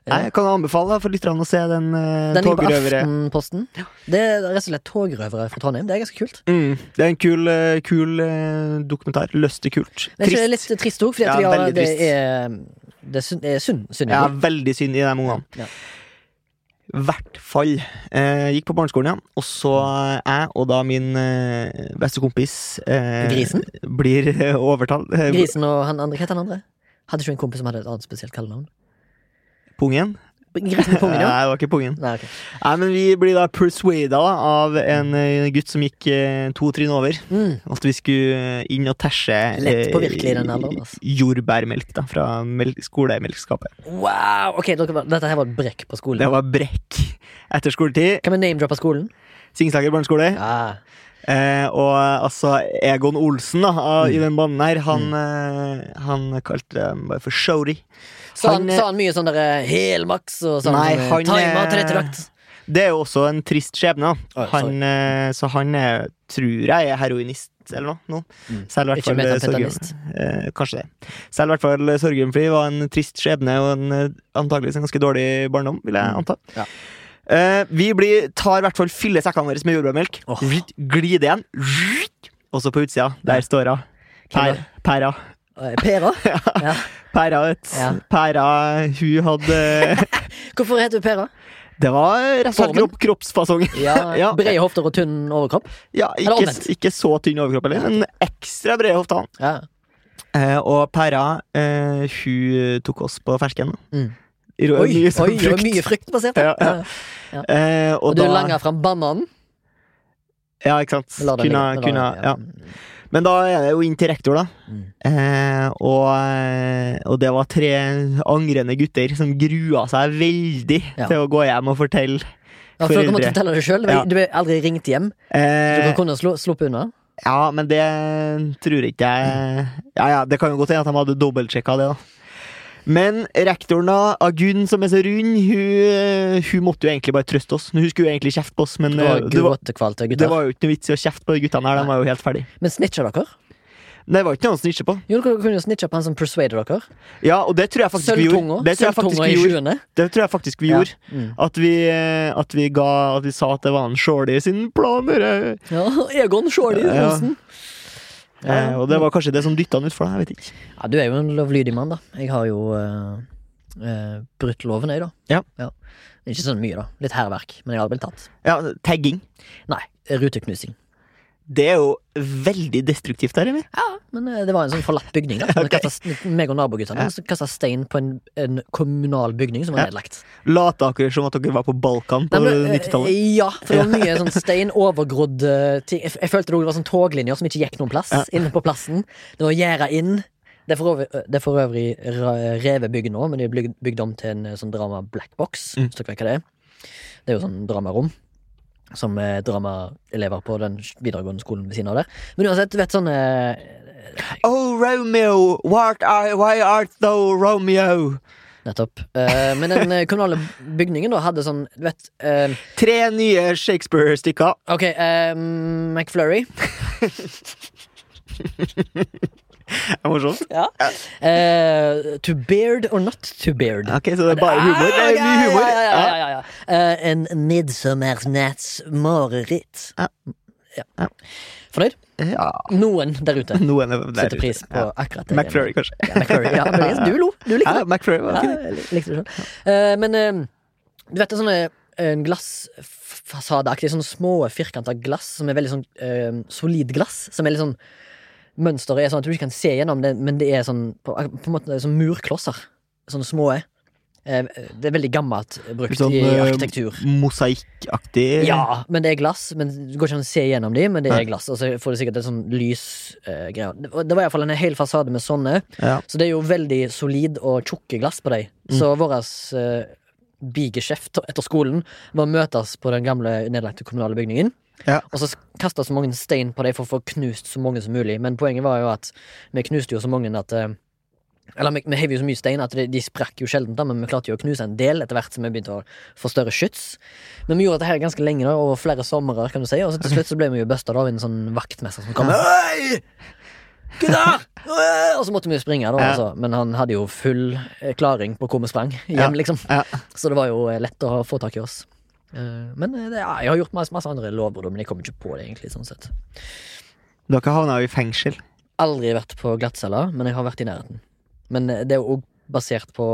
Ja. Nei, Jeg kan anbefale for lytterne å se den uh, Den ligger på togrøvere. Aftenposten. Det er rett og slett togrøvere fra Trondheim. Det er ganske kult. Mm, det er en kul, uh, kul uh, dokumentar. Løstekult Trist. Det er ikke litt trist òg, at Ja, det er Det er det er synd, synd Ja, veldig synd i de ungene. Ja. hvert fall. Eh, gikk på barneskolen, ja. Og så jeg og da min eh, beste kompis eh, Grisen? blir eh, overtalt. Eh, Grisen og han andre, hva het han andre? Hadde ikke du en kompis som hadde et annet spesielt kallenavn? Pungen? Grisen pungen, ja? Nei, det var ikke pungen. Nei, okay. Nei, men Vi blir da persuada av en eh, gutt som gikk eh, to trinn over. Mm. At vi skulle eh, inn og tæsje Lett på virkelig den alderen, altså. jordbærmelk da, fra skolemelkskapet. Wow! Ok, dere, Dette her var brekk på skolen. Det var brekk etter skoletid. Kan vi name-droppe skolen? Singsaker barneskole. Ja. Eh, og altså, Egon Olsen da, av- Mm. i den banen her, han, mm. han kalte dem bare for Shorty. Sa han, Han, eh, han mye sånn derre helmaks og sånn? Nei, sånn, han, Timer eh, tilrettelagt? Det er jo også en trist skjebne. da. Oi, Han, eh, så han er, tror jeg er heroinist eller noe. nå. Mm. Selv i hvert fall Sorgum. Eh, kanskje det. Selv hvert fall sorgen, var en trist skjebne og en, antakeligvis en ganske dårlig barndom, vil jeg Mm. anta. Ja. Eh, vi blir, tar i hvert fall fyller sekkene våre med jordbærmelk, oh. glider igjen, og så på utsida, der står hun. Per, Pæra. Eh, Pera? Ja. Pæra, vet. Ja. Pæra, hun hadde Hvorfor heter du Pera? Det var rett og slett kroppsfasong. Ja, Ja. Brede hofter og tynn overkropp? Ja, ikke, ikke så tynn overkropp heller, men ekstra brede hofter. Ja. Eh, og Pæra, eh, hun tok oss på fersken. Mm. Ro- Oi, mye oi, frukt. mye fruktbasert. Ja, Ja, ja. Eh, og Og du da langa fram bananen? Ja, ikke sant. Kunne, kunne, ja. Men da er det jo inn til rektor, da. Mm. Eh, og, eh, og det var tre angrende gutter som grua seg veldig Ja. til å gå hjem og fortelle. Ja, før du måtte fortelle det sjøl. Ja. Du ble aldri ringt hjem. Så Eh, du kunne slo, sluppet unna. ja, men det tror ikke jeg Ja, ja, det kan jo godt hende at de hadde dobbeltsjekka det, da. Men rektoren, da, Agunn, som er så rund, hun, hun måtte jo egentlig bare trøste oss. Hun skulle jo egentlig kjefte på oss, men Det var eh, det var, det var jo ikke noe vits i å kjefte på de guttene her. De var jo helt ferdige. Men snitcha dere? Nei, Det var ikke noe å snitche på. Jo, dere kunne jo snitcha på han som persuader dere. Ja, og det tror jeg faktisk vi gjorde. Det tror jeg faktisk Sølvtunga vi i gjorde. sjuende. Det tror jeg faktisk vi Ja. gjorde. Mm. At vi, eh, at vi ga At vi sa at det var en Shorty sin planer. Ja, Egon Shorty Ja. Eh, og det var kanskje det som dytta han utfor. Jeg vet ikke. Ja, du er jo en lovlydig mann, da. Jeg har jo eh, eh, brutt loven, jeg, da. Ja. Ikke sånn mye, da. Litt hærverk, men jeg har blitt tatt. Ja, tagging. Nei, ruteknusing. Det er jo veldig destruktivt der, Emil. Ja, men eh, det var en sånn forlatt bygning. da okay. Kastet- Meg og naboguttene kasta stein på en, en kommunal bygning som var Ja. nedlagt. Lata dere som at dere var på Balkan på Nei, men, eh, 90-tallet? Ja, for det var mye sånn stein, overgrodd eh, ting. Jeg, jeg følte det var sånn toglinjer som ikke gikk noen plass Ja. inne på plassen. Det var gjerda inn. Det er for øvrig, det er for øvrig ra- revet bygg nå, men det er bygd, om til en sånn drama black box. Mm. Hvis dere vet hva det er. Det er jo sånn dramarom. Som er dramaelever på den videregående skolen ved siden av der. Men uansett, vet sånne Oh, Romeo, what are, why art thou Romeo? Nettopp. Uh, men den eh, kommunale bygningen da hadde sånn, du vet uh, Tre nye Shakespeare-stykker. Ok, eh, McFlurry. Det er morsomt. Ja. Uh, to beard or not to beard. Ok, Så det er bare humor? Det er mye humor. Ja, ja, ja, ja, ja. Uh, en midtsommersnattsmareritt. mareritt. Ja. Ja. Fornøyd? Ja. Noen der ute Noen er der setter pris på Ja. akkurat det. McFlurry, kanskje. Ja, McFlurry. Ja, men du lo. Du likte Ja, det. McFlurry var Ja, likte det selv. Uh, men uh, du vet det er sånne en glassfasadeaktig, sånne små firkanta glass som er veldig sånn uh, solid glass. Som er litt sånn Mønsteret er sånn at du ikke kan se gjennom det, men det er sånn på, på en måte som murklosser. Sånne små. Eh, det er veldig gammelt brukt Sånn i eh, arkitektur. mosaikkaktig. Ja, men det er glass. Men Det går ikke an å se gjennom dem, men det er glass. Og så får du sikkert et sånn lysgreier. det, var- det var iallfall en hel fasade med sånne. Ja. Så det er jo veldig solid og tjukke glass på dem. Mm. Så vår uh, bigeskjeft etter skolen var å møtes på den gamle nedlagte kommunale bygningen. Ja. Og så kasta så mange stein på dem for å få knust så mange som mulig. Men poenget var jo at vi knuste jo så mange at eh, Eller vi, vi heiv jo så mye stein at de, de sprakk jo sjelden, da, men vi klarte jo å knuse en del etter hvert som vi begynte å få større skyts. Men vi gjorde dette her ganske lenge, da, over flere somre, kan du si. Og så til slutt så ble vi jo busta av en sånn vaktmester som kom. Ja. Gutter! Og så måtte vi jo springe, da, altså. men han hadde jo full eh, klaring på hvor vi sprang hjem, liksom. Så det var jo eh, lett å få tak i oss. Eh, Men eh, det, jeg har gjort masse, masse andre lovbrudd, men jeg kommer ikke på det, egentlig. sånn sett Dere havna jo i fengsel. Aldri vært på glattcella, men jeg har vært i nærheten. Men eh, det er jo òg basert på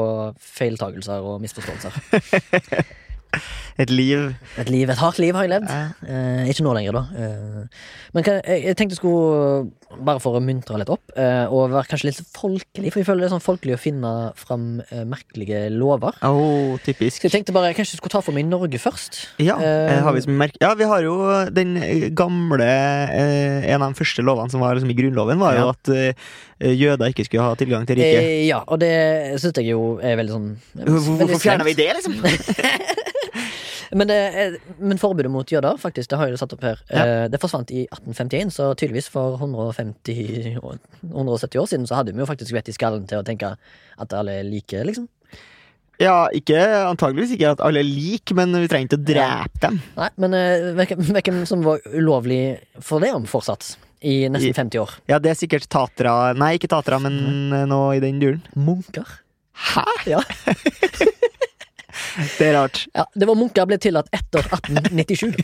feiltagelser og misforståelser. Et liv. Et liv, et hardt liv har jeg levd. Eh, ikke nå lenger, da. Eh, men jeg, jeg tenkte jeg skulle, bare for å muntre litt opp, eh, og være kanskje litt folkelig, for jeg føler det er sånn folkelig å finne fram eh, merkelige lover. Oh, typisk. Så jeg tenkte bare jeg kanskje skulle ta for meg Norge først. Ja, eh, har vi, ja, vi har jo den gamle eh, En av de første lovene som var liksom i Grunnloven, var jo at eh, jøder ikke skulle ha tilgang til riket. Ja, og det syns jeg jo er veldig sånn Hvorfor fjerner vi det, liksom? Men, er- men forbudet mot jøder, faktisk, det har jeg jo satt opp her. Ja. Eh, Det forsvant i 1851, så tydeligvis for 150 170 år siden så hadde vi jo faktisk vett i skallen til å tenke at alle er like, liksom. Ja, ikke, antageligvis ikke at alle er like, men vi trenger ikke å drepe dem. Nei, men eh, hvem som var ulovlig for det om fortsatt? I nesten 50 år. Ja, det er sikkert Tatra Nei, ikke Tatra, men nå i den duren. Munker. Hæ? Ja. Det er rart. ja, det var munker ble tillatt etter 1897.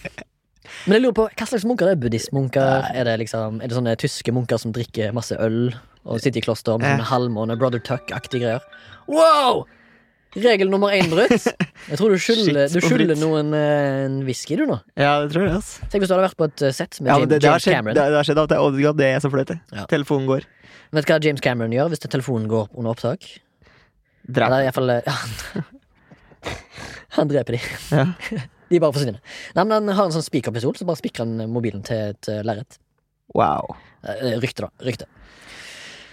Men jeg lurer på, hva slags munker er buddhistmunker? Er det liksom, er det sånne tyske munker som drikker masse øl og sitter i kloster med sånne halvmåne, Brother Tuck-aktige greier? Wow! Regel nummer én brutt. Jeg tror du skylder, du skylder noen eh, en whisky, du nå. Ja, det tror jeg, altså. Tenk hvis du hadde vært på et eh, sett med Ja, James, det, det, James skjedd, Cameron. det, har skjedd at jeg. Det er så flaut. Ja. Telefonen går. Vet du hva James Cameron gjør hvis telefonen går under opptak? Drap. Eller iallfall ja, Han dreper de. Ja. De bare forsvinner. Nei, men Han har en sånn spikerpistol, så bare spikrer han mobilen til et uh, lerret. Wow. Eh, Rykte, da. Rykte.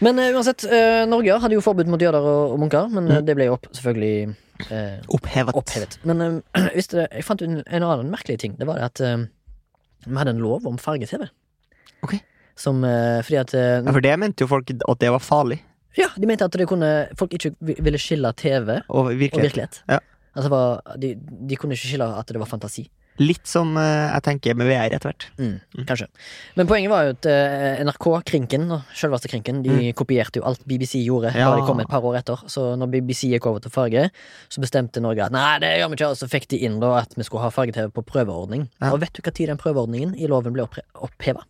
Men uh, uansett, uh, Norge hadde jo forbud mot jøder og, og munker, men eh, Mm. det ble jo opp, selvfølgelig uh, Opphevet. opphevet. Men eh, visste det, jeg fant en, en annen merkelig ting. Det var det at eh, vi hadde en lov om farge-TV. Ok. Som eh, Fordi at eh, Ja, for det mente jo folk at det var farlig. Ja, de mente at det kunne, folk ikke ville skille TV Og og virkelighet. Ja. Altså, var, de, de kunne ikke skille at det var fantasi. Litt som uh, jeg tenker med VR etter hvert. Mm, kanskje. Men poenget var jo at uh, NRK, Krinken, selveste Krinken, de kopierte jo alt BBC gjorde. Ja. Da de kom et par år etter. Så når BBC gikk over til farge, så bestemte Norge at nei, det gjør vi ikke. Og så fikk de inn da at vi skulle ha farge-TV på prøveordning. Ja. Og vet du hva tid den prøveordningen i loven ble oppheva?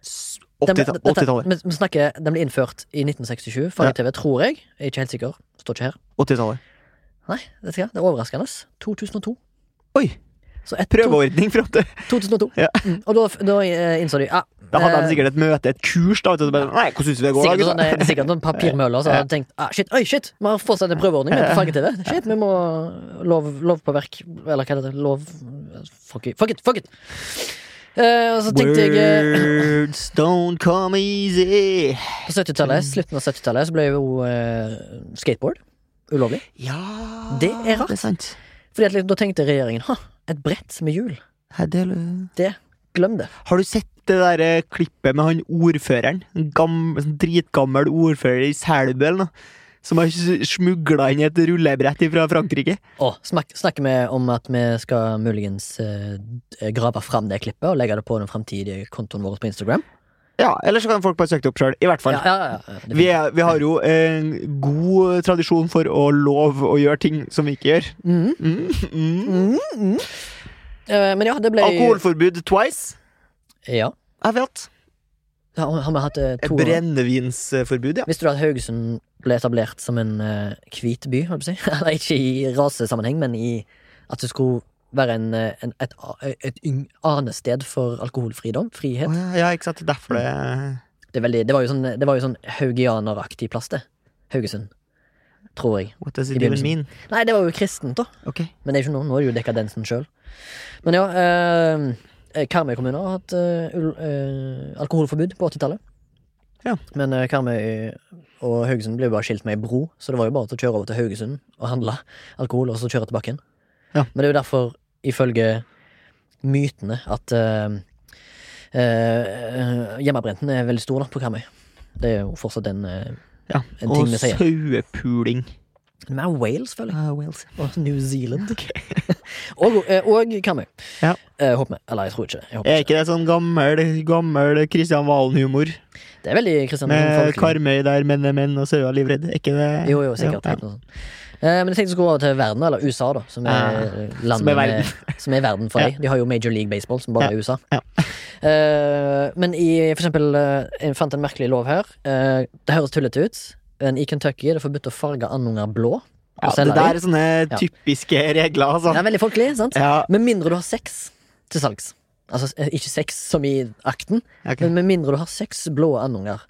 S- Den ble- 80 dette- 80-tallet. Vi snakker, den ble innført i 1967. Farge-TV, tror jeg. Jeg er ikke helt sikker. Står ikke her. 80-tallet. Nei, vet du hva? det er overraskende. 2002. Oi! Så et, Prøveordning åtte. 2002. Ja. Mm, og da, da eh, innså de ja, Da hadde eh, de sikkert et møte, et kurs, da. vet du, bare, Nei, hvordan synes du det går? Sikkert sånn, det er sikkert noen papirmøller som Ja. hadde tenkt ah, shit, oi, shit, vi har fortsatt en prøveordning med på farge-TV. Shit, vi må lov, lov på verk Eller hva heter det? Lov Fuck it, fuck it! Fuck it. Uh, og så tenkte jeg eh, Words don't come easy. På 70-tallet, slutten av 70-tallet, så ble jo uh, skateboard ulovlig. Ja Det er rart. Det er sant. Fordi at liksom, da tenkte regjeringen ha, et brett med hjul. Her, det, Glem det. Har du sett det der eh, klippet med han ordføreren? En gammel, sånn dritgammel ordfører i Selbu eller noe? Som har smugla inn et rullebrett fra Frankrike? Å, snakker vi om at vi skal muligens eh, grave fram det klippet og legge det på den framtidige kontoen vår på Instagram? Ja, eller så kan folk bare søke det opp sjøl. I hvert fall. Ja, ja, ja, Vi, er, vi har jo en god tradisjon for å love å gjøre ting som vi ikke gjør. Mm, mm. Mm. Eh, det ble Alkoholforbud twice Ja. Jeg vet. Har vi hatt eh, Et to brennevinsforbud, ja. Visste du at Haugesund ble etablert som en uh, hvit by, holdt på å si? Eller ikke i rasesammenheng, men i at det skulle være en, eh, en, et, et arnested for alkoholfridom. Frihet. Oh, ja, ja, ikke sant. Derfor det Det, er veldig, det var jo sånn, det var jo sånn haugianeraktig plass, det. Haugesund. Tror jeg. What does it even mean? Nei, det var jo kristent, da. Okay. Men det er ikke nå. Nå er det jo dekadensen sjøl. Men ja, eh, Karmøy kommune har hatt eh, eh, alkoholforbud på 80-tallet. Ja. Men eh, Karmøy og Haugesund ble jo bare skilt med ei bro, så det var jo bare til å kjøre over til Haugesund og handle alkohol, og så kjøre tilbake igjen. Ja. Men det er jo derfor, ifølge mytene, at uh, hjemmebrenten er veldig stor da, på Karmøy. Det er jo fortsatt en, uh, Ja. En Og ting vi sier. sauepuling. Mer Wales, føler jeg. Ah, Wales. Og New Zealand. og, eh, og Karmøy. Ja. Håper vi. Eller jeg tror ikke det. Jeg Er ikke. det sånn gammel gammel Kristian Valen-humor? Det er veldig Kristian Med. Karmøy der menn er menn og sauer er livredd? Er ikke det Jo, jo, sikkert. Ja, ja. Men jeg tenkte å skulle gå over til verden, eller USA, da. Som er Ja. landet Som er verden. som er verden for deg. De har jo Major League Baseball, som bare er USA. Ja. Eh, men i for eksempel eh, Jeg fant en merkelig lov her. Eh, det høres tullete ut, men i Kentucky er det forbudt å farge andunger blå. Ja, det der er sånne typiske regler, altså. Det er veldig folkelig, sant? Ja, Med mindre du har sex til salgs. Altså eh, ikke sex som i akten, okay. men med mindre du har seks blå andunger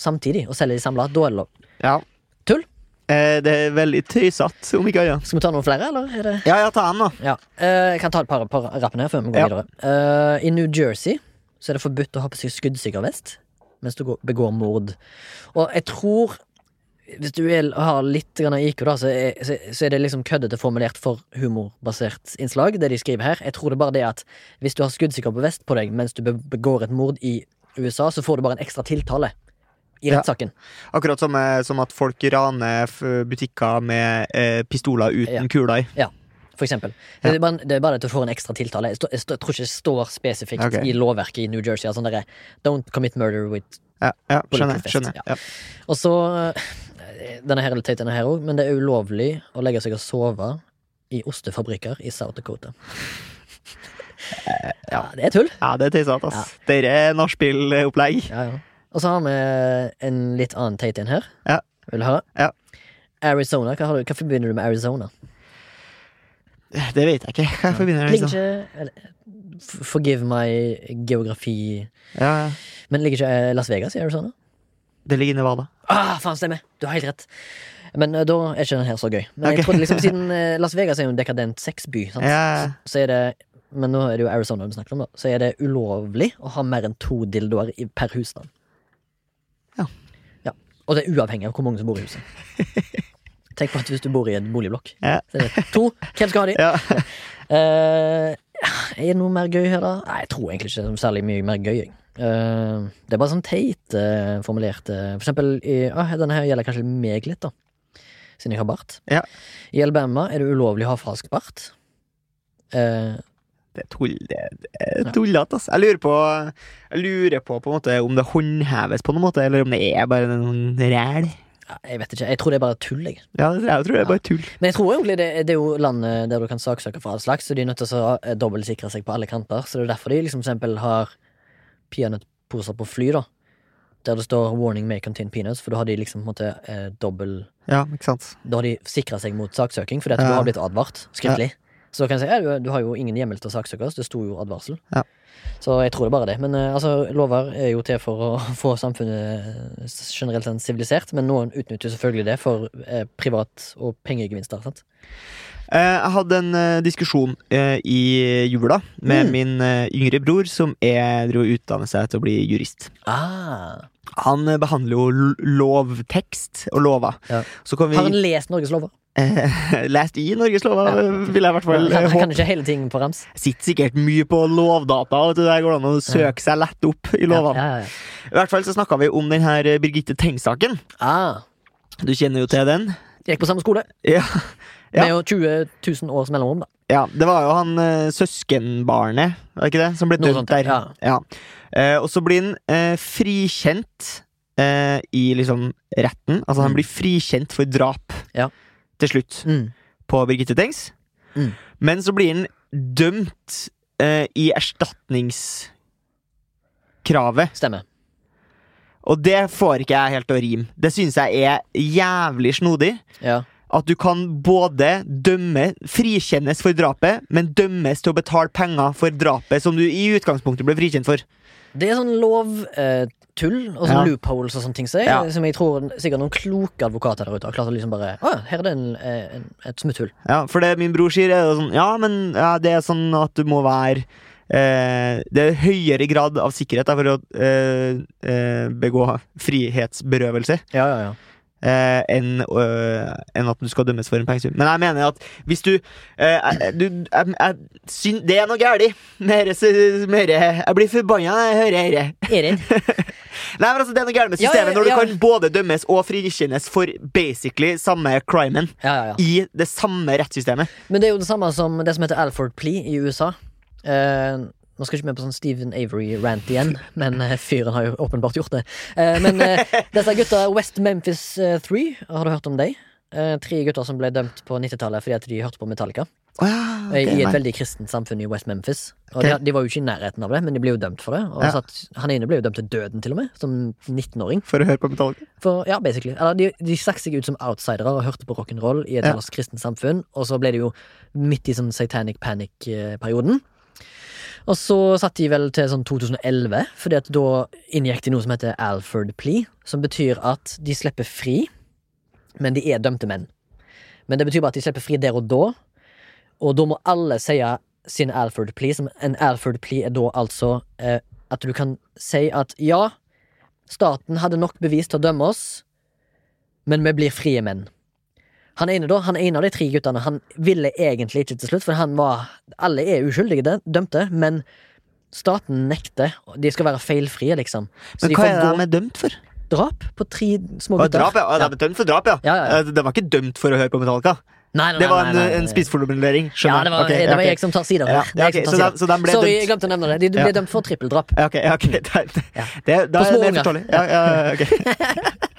samtidig og selger de samla. Da er det lov. ja. Tull? Eh, det er veldig tøysete, om ikke annet. Skal vi ta noen flere, eller? Er det Ja, ja, ta en, da. Ja. Eh, jeg kan ta et par, par rappene her før vi går Ja. videre. Eh, I New Jersey så er det forbudt å ha på seg skuddsikker vest mens du går, begår mord. Og jeg tror Hvis du vil ha litt IQ, da, så er, så, så er det liksom køddete formulert for humorbasert innslag, det de skriver her. Jeg tror det bare det at hvis du har skuddsikker på vest på deg mens du begår et mord i USA, så får du bare en ekstra tiltale i Ja. rettssaken. Akkurat som, eh, som at folk raner butikker med eh, pistoler uten Ja. kuler i. For eksempel. Ja. Det, er bare, det er bare at du får en ekstra tiltale. Jeg, stå, jeg, stå, jeg tror ikke det står spesifikt okay. i lovverket i New Jersey. Altså, der, Don't commit murder with Ja, ja, skjønner. Skjønner. ja. Ja. Og så eh, Denne her er litt teit, denne her òg, men det er ulovlig å legge seg og sove i ostefabrikker i South Dakota. Ja, det er tull. ja, det er tøysete, ass. Dere er nachspiel-opplegg. Ja, ja. Og så har vi en litt annen teit en her. Ja. Vil du ha? Ja. Arizona. Hva, har du, hva forbinder du med Arizona? Det vet jeg ikke. Hva forbinder jeg Ligger liksom? ikke Forgive my geografi Ja, ja. Men ligger ikke eh, Las Vegas i Arizona? Det ligger i Nevada. Ah, faen, stemmer! Du har helt rett. Men uh, da er ikke den her så gøy. Men jeg trodde liksom siden uh, Las Vegas er jo en dekadent sexby, sant? Ja. så er det Men nå er det jo Arizona vi snakker om, da. Så er det ulovlig å ha mer enn to dildoer per husstand. Og det er uavhengig av hvor mange som bor i huset. Tenk på at hvis du bor i en boligblokk, Ja. to. Hvem skal ha de? Ja. Uh, er det noe mer gøy her, da? Nei, jeg tror egentlig ikke det er særlig mye mer gøy. Eh, det er bare sånn teit uh, eh, for eksempel i, ah, Denne her gjelder kanskje meg litt, da. Siden jeg har bart. Ja. I Alabama er det ulovlig å ha falsk bart. Det er tull, tullete, altså. Jeg lurer på Jeg lurer på, på en måte om det håndheves på noen måte, eller om det er bare noen ræl. ja, jeg vet ikke. Jeg tror det er bare tull, jeg. Ja, jeg tror det er bare tull. Men jeg tror egentlig det, det er jo landet der du kan saksøke for all slags, så de er nødt til å eh, dobbeltsikre seg på alle kanter. Så det er derfor de liksom for eksempel har peanøttposer på fly, da. Der det står 'warning may contain peanuts', for da har de liksom på en måte eh, dobbel Ja. Da har de sikra seg mot saksøking, fordi at Ja. du har blitt advart skriftlig. Så kan jeg si ja, du, har jo ingen hjemmel til å saksøke oss, det sto jo advarsel. Ja. Så jeg tror det er bare det. Men eh, altså, lover er jo til for å få samfunnet generelt sett sivilisert, men noen utnytter selvfølgelig det for eh, privat- og pengegevinster. sant? Eh, Jeg hadde en eh, diskusjon i jula med Mm. min yngre bror, som er, driver og utdanner seg til å bli jurist. Ah, Han eh, behandler jo lovtekst og lover. Ja. Så kan vi har han lest Norges lover? Eh, lest i Norges lover, vil jeg i hvert fall håpe. eh, kan ikke hele ting på rams. Sitter sikkert mye på lovdata, og det der går det an å søke seg lett opp i lovene. Ja, ja, ja. I hvert fall så snakka vi om den her eh, Birgitte Tengs-saken. Ah, Du kjenner jo til den? gikk på samme skole. Ja. Ja. Med jo 20 000 års mellomrom, da. ja. Det var jo han eh, søskenbarnet, var det ikke det, som ble dømt sånt, der. ja. Ja. Eh, og så blir han eh, frikjent eh, i liksom retten. Altså han Mm. blir frikjent for drap Ja. Til slutt Mm. på Birgitte Tengs. Mm. Men så blir han dømt eh, i erstatningskravet. Stemmer. Og det får ikke jeg helt til å rime. Det syns jeg er jævlig snodig. Ja. At du kan både dømme, frikjennes for drapet, men dømmes til å betale penger for drapet som du i utgangspunktet ble frikjent for. Det er sånn lovtull og sånn Ja. loopholes og sånne ting så jeg, Ja. som jeg tror sikkert noen kloke advokater der ute har klart å liksom bare Å, her er det en, eh, en, et smutthull. Ja, for det min bror sier, er sånn Ja, men ja, det er sånn at du må være eh, Det er høyere grad av sikkerhet da, for å eh, eh, begå frihetsberøvelse. Ja, ja, ja. Eh, enn øh, en at du skal dømmes for en pengesum. Men jeg mener at hvis du, eh, du jeg, jeg, syn, Det er noe galt med dette Jeg blir forbanna når jeg hører dette. Det? Nei, men altså, det er noe galt med Ja, systemet ja, når du kan både dømmes og frikjennes for basically samme crimen Ja, ja, ja. i det samme rettssystemet. Men det er jo det samme som det som heter Alford Plea i USA. Eh, nå skal ikke vi på sånn Stephen Avery-rant igjen, men eh, fyren har jo åpenbart gjort det. Eh, men eh, disse gutta West Memphis eh, 3, har du hørt om dem? Tre gutter som ble dømt på 90-tallet fordi at de hørte på Metallica. Oh, ja, okay, I et nei. veldig kristent samfunn i West Memphis. Og okay. de, de var jo ikke i nærheten av det, men de ble jo dømt for det. Og Ja. satt, han ene ble jo dømt til døden, til og med, som 19-åring. For å høre på Metallica. For, ja, basically. Eller, de, de stakk seg ut som outsidere og hørte på rock'n'roll i et Ja. ellers kristent samfunn, og så ble det jo midt i sånn satanic panic-perioden. Og så satt de vel til sånn 2011, Fordi at da inngikk de noe som heter Alford Plea, som betyr at de slipper fri, men de er dømte menn. Men det betyr bare at de slipper fri der og da, og da må alle si sin Alford Plea. Som en Alford Plea er da altså eh, at du kan si at ja, staten hadde nok bevis til å dømme oss, men vi blir frie menn. Han ene da, han ene av de tre guttene Han ville egentlig ikke til slutt, for han var Alle er uskyldige, dømte, men staten nekter. De skal være feilfrie, liksom. Så Men de hva får er det gå de er dømt for? drap på tre små gutter. drap, ja. Ja. De dømt for drap, ja. Ja, ja, ja. Eh, De var ikke dømt for å høre på Metallica. Nei, nei, Det var en, en spissformulering. Ja, det var, okay, det var okay. jeg som tar sida Ja. Ja, jeg ok, som så tar de- sida. så Sorry, jeg glemte å nevne det. De ble dømt for trippeldrap. Ja, okay. ja, ok, det, Ja. det, da På små det unger. Ja, ja, okay. ok.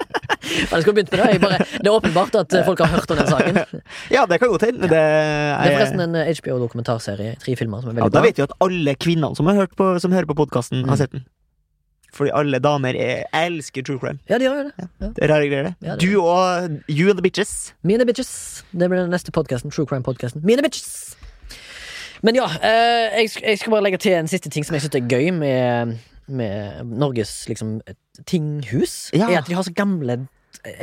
Ja, skulle begynt med det. Jeg bare, det er åpenbart at eh, folk har hørt om den saken. Ja, det kan gå til. Ja. Det er er- forresten en eh, HBO-dokumentarserie. Tre filmer som er ja, bra Da vet vi at alle kvinnene som, hørt på, som hører på podkasten, Mm. har sett den. Fordi alle damer er, elsker true crime. Ja, de gjør det. Ja. Det er rare greier, det. Ja, det- Du og You and the Bitches. Mine bitches. Det blir den neste podkasten. True Crime-podkasten. Mine bitches! Men ja, eh, jeg, skal bare legge til en siste ting som jeg syns er gøy med, med Norges liksom, tinghus. Ja. Er at de har så gamle,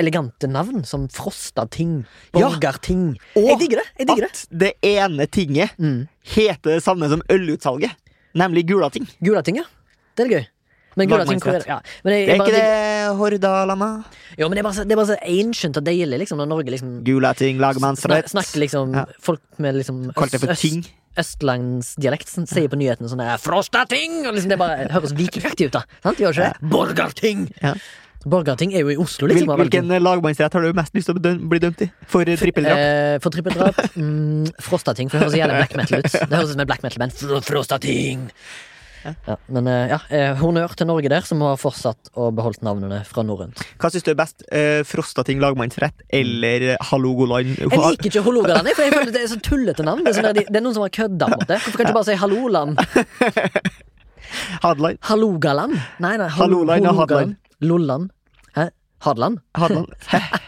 elegante navn som Frosta ting, Ja. Borgarting. Og Jeg digger det. jeg digger det At det ene tinget mm. heter det samme som ølutsalget. Nemlig Gulating. Gulating, ja. Det er gøy. Men Gud, det? Ja. Men jeg, Det er jeg bare ikke det Hordalanda? Jo, men det er bare så, det er bare så ancient og deilig, liksom, når Norge liksom Gulating, snak, snakker liksom Ja. Folk med liksom Kalt det for øst- ting. østlandsdialekt som sier på nyhetene sånn Frostating! Og liksom det bare høres vikingaktig ut, da. Sant? Gjør ikke det? Borgarting! Ja. Borgarting er jo i Oslo, liksom. hvilken lagmannsrett har du mest lyst til å bli dømt i? For trippeldrap? Eh, for trippeldrap. Mm, Frostating, for det høres jævlig black metal ut. Det høres ut som et black metal-band. Frostating! Ja, men eh, ja, eh, honnør til Norge der, som har fortsatt å beholdt navnene fra norrønt. Hva syns du er best? Eh, Frostating lagmannsrett eller Hallogoland? Jeg liker ikke Hålogaland, for jeg føler det er så tullete navn. Det er, sånn der, det er noen som har kødda med det. Hvorfor kan du ikke bare si Halloland? Hadeland? Hallogaland? Nei, nei. Halloland og. Lolland. Hadeland? Hadeland.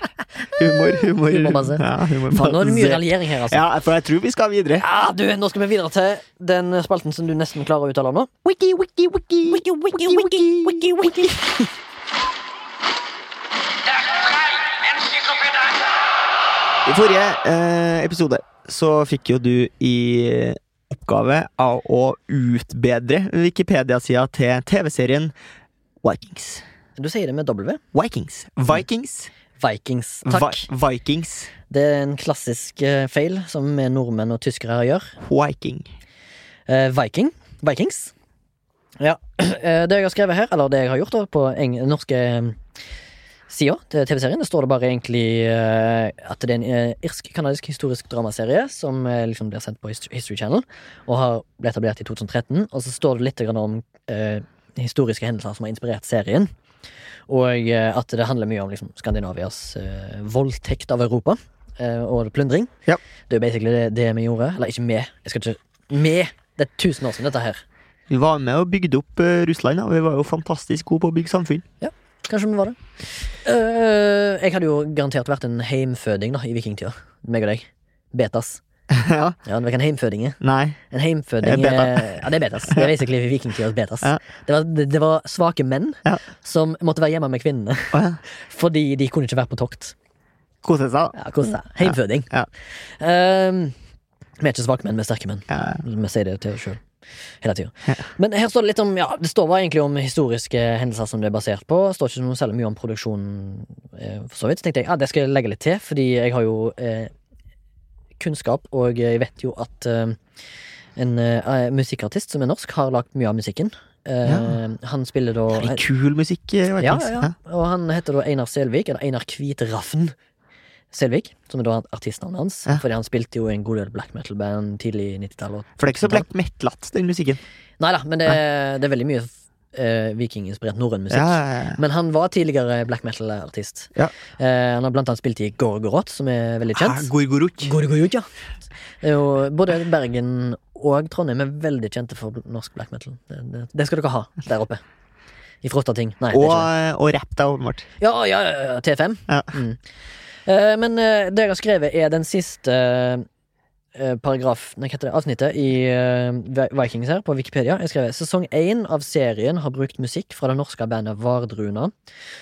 humor, humor. Humormasse. Ja, humor Faen, nå er det mye raljering her, altså. Ja, for jeg tror vi skal videre. Ja, du, Nå skal vi videre til den spalten som du nesten klarer å uttale nå. Wiki, wiki, wiki. Wiki, wiki, wiki, wiki, wiki. I forrige eh, episode så fikk jo du i oppgave av å utbedre Wikipedia-sida til TV-serien Vikings. Du sier det med W. Vikings. Vikings. Vikings. Takk. Vi Vikings. Det er en klassisk eh, feil som vi nordmenn og tyskere gjør. Viking. Eh, Viking. Vikings. Ja. eh, det jeg har skrevet her, eller det jeg har gjort da, på norske eh, sida til TV-serien, det står det bare egentlig at det er en irsk-kanadisk historisk dramaserie som liksom blir sendt på History Channel, og har ble etablert i 2013. Og så står det litt grann om eh, historiske hendelser som har inspirert serien. Og eh, at det handler mye om liksom, Skandinavias eh, voldtekt av Europa. eh, og plyndring. Ja. Det er basically det, det vi gjorde. Eller ikke vi. Jeg skal ikke Vi! Det er tusen år siden, dette her. Vi var med og bygde opp Russland. Da. Vi var jo fantastisk gode på å bygge samfunn. Ja, Kanskje vi var det. Uh, jeg hadde jo garantert vært en heimføding da, i vikingtida. Meg og deg. Betas. ja. Ja, det var ikke en heimføding. Nei. En heimføding Eh, beta. Ja, det er betas. Det er basically vikingtidas betas. Ja. Det, var, det, det var svake menn Ja. som måtte være hjemme med kvinnene Oh, ja. fordi de kunne ikke være på tokt. Kose seg. Ja, kose seg. Heimføding. Ja. Ehm, vi er ikke svake menn, vi er sterke menn. Vi sier det til oss sjøl hele tida. Men her står det litt om Ja, det står bare egentlig om historiske hendelser som det er basert på. Det står ikke noe særlig mye om produksjonen, eh, for så vidt. Så tenkte jeg ja, det skal jeg legge litt til, fordi jeg har jo eh, kunnskap, og jeg vet jo at eh, en eh, musikkartist som er norsk, har lagd mye av musikken. Eh, Ja. Han spiller da Det er kul musikk. ja, ja, ja. Og han heter da Einar Selvik, eller Einar Kvitraffen Selvik, som er da artistnavnet hans. Ja. Fordi han spilte jo en god del black metal-band tidlig i 90-tallet. For det er ikke så black metal-at, den musikken. Nei da, men det, det er veldig mye eh, vikinginspirert norrøn musikk. Ja. Men han var tidligere black metal-artist. Ja. Eh, han har blant annet spilt i Gorgorot, som er veldig kjent. Gorgorot. Gorgoroth, ja. Er både Bergen og Trondheim er veldig kjente for norsk black metal. Det, det, det skal dere ha der oppe. I frotta ting. Nei, Og, og rapp, da, åpenbart. Ja, ja, ja, ja, T5. Ja. Mm. Eh, men eh, det jeg har skrevet, er den siste paragraf Nei, hva heter det? Avsnittet i eh, Vikings her, på Wikipedia. Jeg skrev sesong én av serien har brukt musikk fra det norske bandet Vardruna,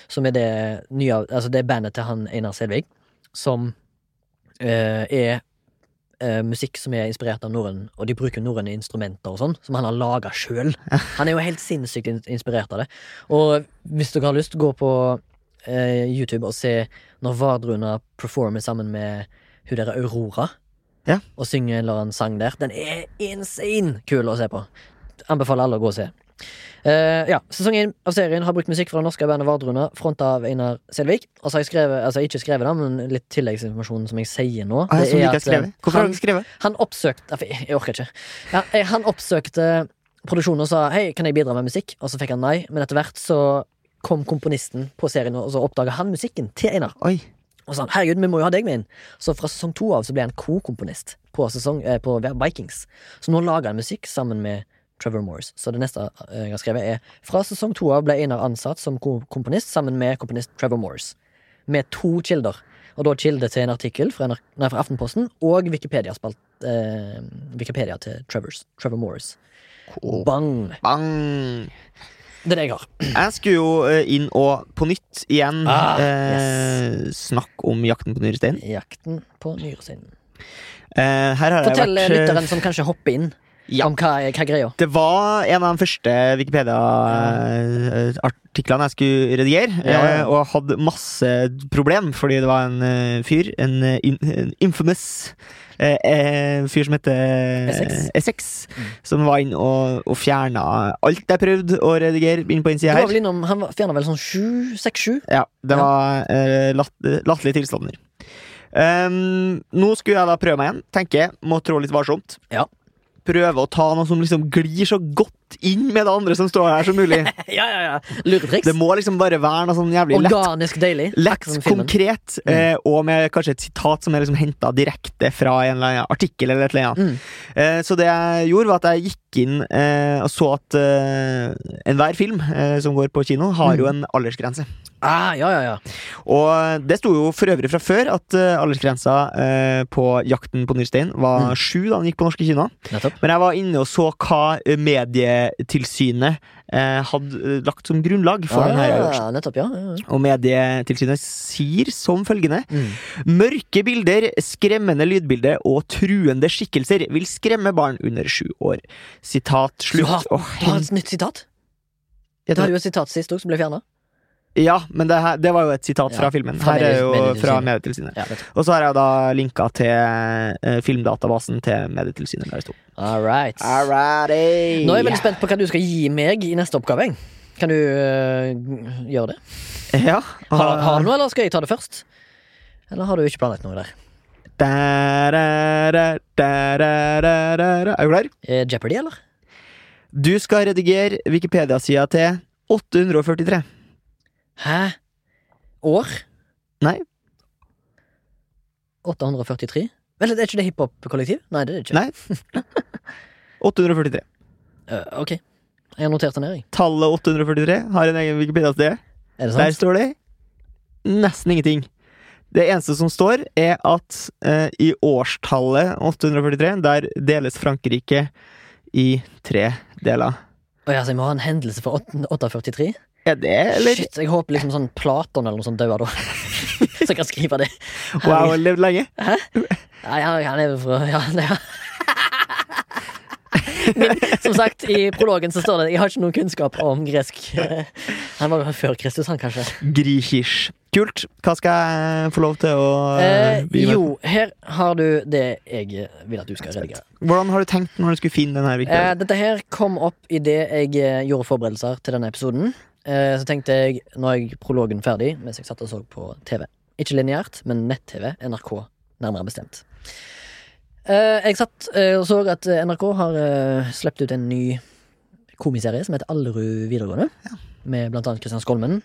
som er det nye Altså det bandet til han Einar Selvig, som eh, er eh, musikk som er inspirert av norrøn, og de bruker norrøne instrumenter og sånn, som han har laga sjøl. Han er jo helt sinnssykt inspirert av det. Og hvis dere har lyst, gå på eh, YouTube og se når Vardruna performer sammen med hun der Aurora. Ja. Og synge en eller annen sang der. Den er insane kul å se på. Anbefaler alle å gå og se. Uh, ja, Sesong én av serien har brukt musikk fra det norske bandet Vardruna, fronta av Einar Selvik. Og så har jeg skrevet, altså ikke skrevet det, men litt tilleggsinformasjon som jeg sier nå. Ah, Det er at, eh. Hvorfor har du skrevet? han oppsøkte Jeg jeg orker ikke. Ja, eh, han oppsøkte produksjonen og sa hei, kan jeg bidra med musikk? Og så fikk han nei, men etter hvert så kom komponisten på serien, og så oppdaga han musikken til Einar. Oi. Og sa han, herregud, vi må jo ha deg med inn. Så fra sesong to av så ble han co-komponist på, eh, på Vikings. Så nå lager han musikk sammen med Trevor Morris. Så det neste eh, jeg har skrevet, er fra sesong to av ble Einar ansatt som ko- komponist sammen med komponist Trevor Morris. Med to kilder. Og da kilde til en artikkel fra, nei, fra Aftenposten og Wikipedia-spalt eh, Wikipedia til Trevors, Trevor Morris. Cool. Bang! Bang! Det er det jeg har. Jeg skulle jo eh, inn og på nytt igjen Ah, eh, snakke om Jakten på nyresteinen. Jakten på nyresteinen. Eh, Fortell vært eh, lytteren som kanskje hopper inn, Ja. om hva hva greia. Det var en av de første Wikipedia-artiklene jeg skulle redigere, Ja, ja. eh, og hadde masse problem, fordi det var en eh, fyr, en, eh, en infamous eh, fyr som heter Essex. Essex, Mm. som var inne og, og fjerna alt jeg prøvde å redigere inn på innsida her. innom, Han fjerna vel sånn sju? Seks-sju? Ja, det Ja. var uh, latterlige tilstander. Um, nå skulle jeg da prøve meg igjen. Tenker, må trå litt varsomt. Ja. Prøve å ta noe som liksom glir så godt inn med det andre som står her, som mulig. Ja, ja, ja. Luretriks. Det må liksom bare være noe sånn jævlig lett, Organisk deilig. lett konkret, Mm. eh, og med kanskje et sitat som er liksom henta direkte fra en eller annen artikkel. eller et eller annet. Mm. Eh, så det jeg gjorde, var at jeg gikk inn eh, og så at eh, enhver film eh, som går på kino, har jo Mm. en aldersgrense. Ah, ja, ja, ja. Og det sto jo for øvrig fra før at uh, aldersgrensa uh, på Jakten på nyrstein var Mm. sju da den gikk på norske kino. Nettopp. Men jeg var inne og så hva eh, Medietilsynet uh, hadde lagt som grunnlag for denne øvelsen. Ah, nettopp, ja. ja, ja. Og Medietilsynet sier som følgende Mm. Mørke bilder, skremmende lydbilder og truende skikkelser vil skremme barn under sju år. Sitat Du slutt. har, du har et nytt sitat? Det Du hadde jo et sitat sist òg, som ble fjerna. Ja, men det, her, det var jo et sitat fra Ja, filmen. Her er jo fra Medietilsynet. Ja. Og så har jeg da linka til uh, filmdatabasen til Medietilsynet. All right. Alrighty. Nå er jeg veldig spent på hva du skal gi meg i neste oppgave. Kan du uh, gjøre det? Ja. Har, har du noe, eller skal jeg ta det først? Eller har du ikke planlagt noe der? Da-da-da, da-da-da-da-da. Er du klar? Eh, Jeopardy, eller? Du skal redigere Wikipedia-sida til 843. Hæ? År? Nei. 843? Vel, er ikke det hiphop-kollektiv? Nei, det er det ikke. Nei. 843. Uh, ok. Jeg har notert det ned, jeg. Tallet 843 har en egen Wikipedia-sted. Er det Der står det nesten ingenting. Det eneste som står, er at uh, i årstallet 843, der deles Frankrike i tre deler. Å ja, så jeg må ha en hendelse for 8- 843? Er det, eller? Shit, jeg håper liksom sånn Platon eller noe sånt dauer da. så jeg kan skrive det. Wow, har levd lenge. Nei, han, han lever fra Ja, det ja. Men som sagt, i prologen så står det Jeg har ikke noen kunnskap om gresk. Han var jo før Kristus, han, kanskje. Grikish. Kult. Hva skal jeg få lov til å Eh, meg jo, her har du det jeg vil at du skal redigere. Hvordan har du tenkt når du skulle finne denne? her Eh, dette her kom opp idet jeg eh, gjorde forberedelser til denne episoden. Eh, så tenkte jeg, nå er jeg prologen ferdig, mens jeg satt og så på TV Ikke lineært, men nett-TV. NRK, nærmere bestemt. Eh, jeg satt eh, og så at NRK har sluppet ut en ny komiserie som heter Allerud videregående. Med blant annet Kristian Skolmen.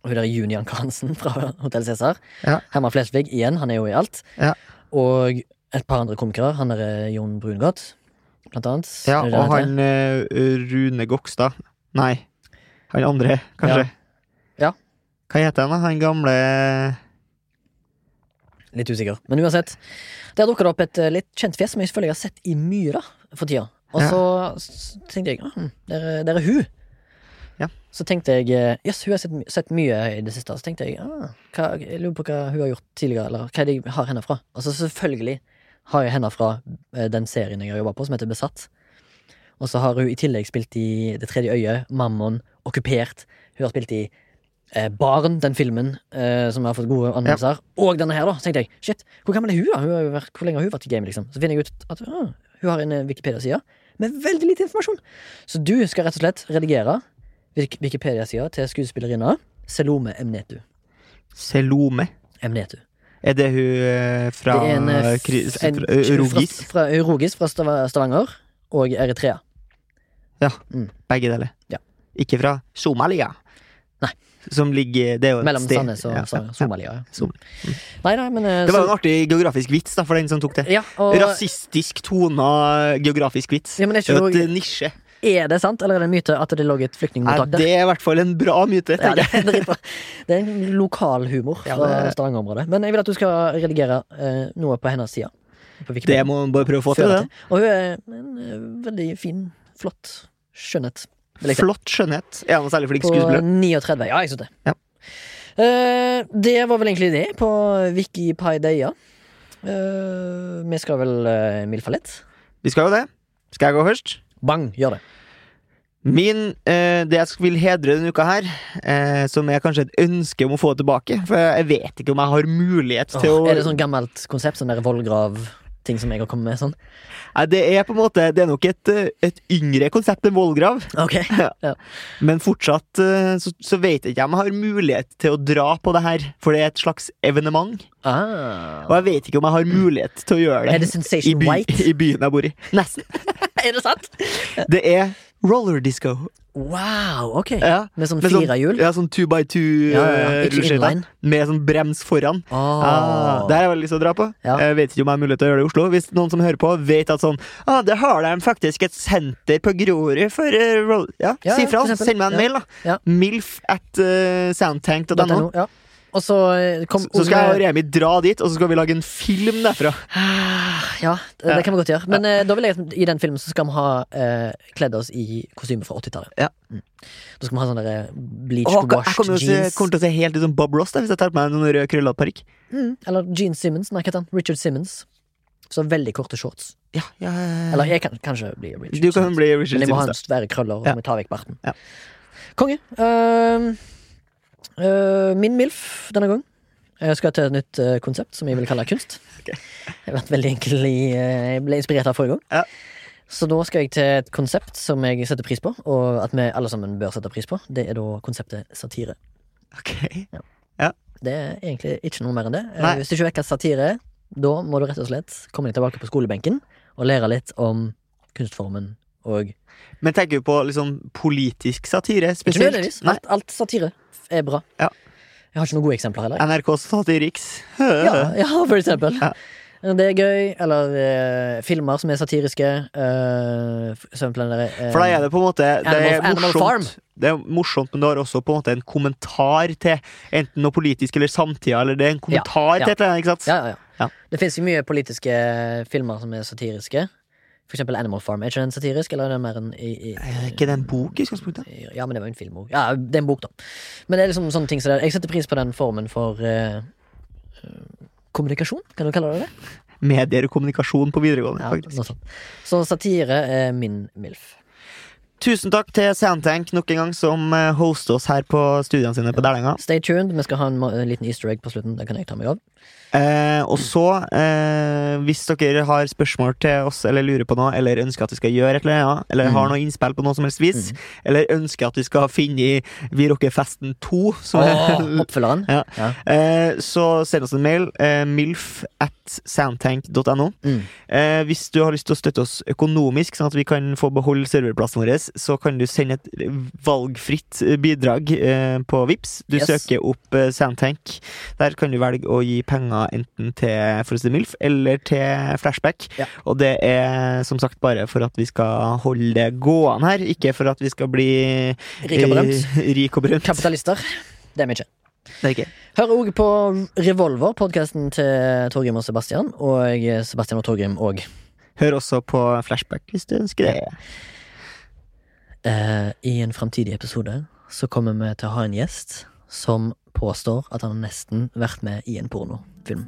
Og hun der Juni Anker Hansen fra Hotell Cæsar. Ja. Herman Flesvig igjen, han er jo i alt. Ja. Og et par andre komikere. Han er Jon Brungot, blant annet. Ja, og han Rune Gokstad. Nei, han andre, kanskje. Ja. Hva heter han, da? Han gamle Litt usikker. Men uansett. Der dukker det opp et eh, litt kjent fjes som jeg føler jeg har sett i mye da, for tida. Og så ja. tenkte jeg ah, hm, der, er- der er hun. Ja. Så tenkte jeg jøss, yes, hun har sett, sett mye i det siste. Så tenkte jeg ah, hva, jeg lurer på hva hun har gjort tidligere, eller hva de jeg har henne fra. Og så selvfølgelig har jeg henne fra eh, den serien jeg har jobba på, som heter Besatt. Og så har hun i tillegg spilt i Det tredje øyet, Mammon, Okkupert. Hun har spilt i eh, Barn, den filmen eh, som har fått gode anmeldelser. Og denne her, da. Tenkte jeg shit, hvor gammel er hun? da? Hun vært, hvor lenge har hun vært i gamet? liksom? Så finner jeg ut at ah, hun har en eh, Wikipedia-side med veldig lite informasjon. Så du skal rett og slett redigere Wikipedia-sida til skuespillerinna Selome Emnetu. Selome. Emnetu. Er det hun eh, fra, Det er en, eh, en- fra? Fra, fra, Rogis fra Stavanger og Eritrea. Ja, Begge deler. Ja. Ikke fra Somalia. Nei. Som ligger Det er jo et Mellom sted. Sandnes og Ja, ja, Somalia. Ja. Som- Nei, nei, men eh, Det var jo en artig geografisk vits da, for den som tok det. ja, og, Rasistisk tona geografisk vits. ja, men Det er ikke et nisje. er det sant, eller er det en myte at det lå et flyktningmottak der? det er i hvert fall en bra myte. Ja, det, er det er en lokal humor Ja, det- Stavanger-området. Men jeg vil at du skal redigere eh, noe på hennes side. På Det må hun bare prøve å få til. Det. Og hun er en eh, veldig fin, flott skjønnhet. Flott skjønnhet. Er han særlig flink På skuespiller? 39. Ja, jeg syns det. Ja. Uh, det var vel egentlig det på Wikipedia. Uh, vi skal vel uh, milfa litt? Vi skal jo det. Skal jeg gå først? Bang, gjør det. Min, eh, Det jeg vil hedre denne uka her, eh, som er kanskje et ønske om å få tilbake For jeg vet ikke om jeg har mulighet til Åh, å er det sånn gammelt konsept, sånn der vollgrav-ting som jeg har kommet med? sånn? Nei, Det er på en måte Det er nok et, eh, et yngre konsept enn vollgrav. Ok. Men fortsatt eh, så, så vet jeg ikke om jeg har mulighet til å dra på det her, for det er et slags evenement. Ah. Og jeg vet ikke om jeg har mulighet til å gjøre det, Er det i, by, White? i byen jeg bor i. Nesten. er det sant? Det er roller disco. Wow, ok. Ja. Med sånn Med sånn-? Ja, sånn two by two Ja, eh. Med sånn brems foran. Åh. Ah, det har jeg veldig lyst til å dra på. Ja. Jeg vet ikke om jeg har mulighet til å gjøre det i Oslo. Hvis noen som hører på, vet at sånn ah, Det har de faktisk et senter på Grorud for uh, roll... Ja, si fra. Send meg en mail, da. Milf at uh, soundtank.no. Ja. Og så eh, kom Så skal jeg og Remi dra dit, og så skal vi lage en film derfra. Ja, det, det kan vi godt gjøre. Men eh, da vil jeg i den filmen så skal vi ha eh, kledd oss i kostyme fra 80-tallet. Ja. Mm. Da skal vi ha sånne bleached, jeg washed kommer, til å se, kommer til å se helt ut som Bob Ross da, hvis jeg tar på meg en sånn rød krøllete parykk. Mm. Eller Gene Simmons. Nei, hva heter han? Richard Simmons. Så veldig korte shorts. Ja, ja, Eller jeg kan kanskje bli Richard Du kan bli Richard Men jeg må ha Simmons. en svære krøller og Ja. vi tar vekk barten. Ja. Konge. Eh, min MILF denne gang. Jeg skal til et nytt eh, konsept som jeg vil kalle kunst. Okay. Jeg enkel eh, Jeg ble inspirert av forrige gang. Ja. Så nå skal jeg til et konsept som jeg setter pris på, og at vi alle sammen bør sette pris på. Det er da konseptet satire. Ok. Det er egentlig ikke noe mer enn det. Eh, Nei. Hvis du ikke vet hva satire er, da må du rett og slett komme deg tilbake på skolebenken og lære litt om kunstformen og Men tenker du på liksom politisk satire Ikke nødvendigvis. Alt, alt satire er bra. Ja. Jeg har ikke noen gode eksempler heller. NRK Satiriks. Ja, ja, for eksempel. Ja. Det er gøy. Eller eh, filmer som er satiriske. eh, for eksempel eh, For da er det på en måte Det Animal- er Animal Farm. morsomt, det er morsomt men du har også på en måte en kommentar til enten noe politisk eller samtida, eller det er en kommentar ja. til et eller annet? Ja, ja, ja. Ja. Det fins jo mye politiske filmer som er satiriske. For eksempel Animal Farm. Er ikke den satirisk, eller er den mer en i, i, Er ikke det en bok i utgangspunktet? Ja, men det var jo en film òg. Ja, det er en bok, da. Men det er liksom sånne ting som det. Jeg setter pris på den formen for eh, kommunikasjon, kan du kalle det det? Medier og kommunikasjon på videregående, Ja, faktisk. sånt. Så satire er min MILF. Tusen takk til Soundtank nok en gang, som eh, hoster oss her på studiene sine på Dælenga. Stay tuned. Vi skal ha en, en liten easter egg på slutten. Den kan jeg ta meg av. Eh, og så, eh, hvis dere har spørsmål til oss, eller lurer på noe, eller ønsker at vi skal gjøre et eller annet, eller Mm. har noe innspill på noe som helst vis, eller ønsker at vi skal finne i Vi rocker festen 2, som er oppfølgeren. Ja. Ja. Eh, så send oss en mail. Eh, milf at soundtank.no. Mm. Eh, hvis du har lyst til å støtte oss økonomisk, sånn at vi kan få beholde serverplassen vår, så kan du sende et valgfritt bidrag eh, på Vips. Du Yes. søker opp Soundtank. Der kan du velge å gi penger enten til For å si det Milf eller til Flashback. Ja. Og det er som sagt bare for at vi skal holde det gående her, ikke for at vi skal bli Rik og berømt. eh, rik og berømt. Kapitalister. Det er vi ikke. Det ikke. Hør òg på Revolver, podkasten til Torgrim og Sebastian. Og Sebastian og Torgrim òg. Hør også på Flashback hvis du ønsker det. Uh, I en framtidig episode så kommer vi til å ha en gjest som påstår at han har nesten vært med i en pornofilm.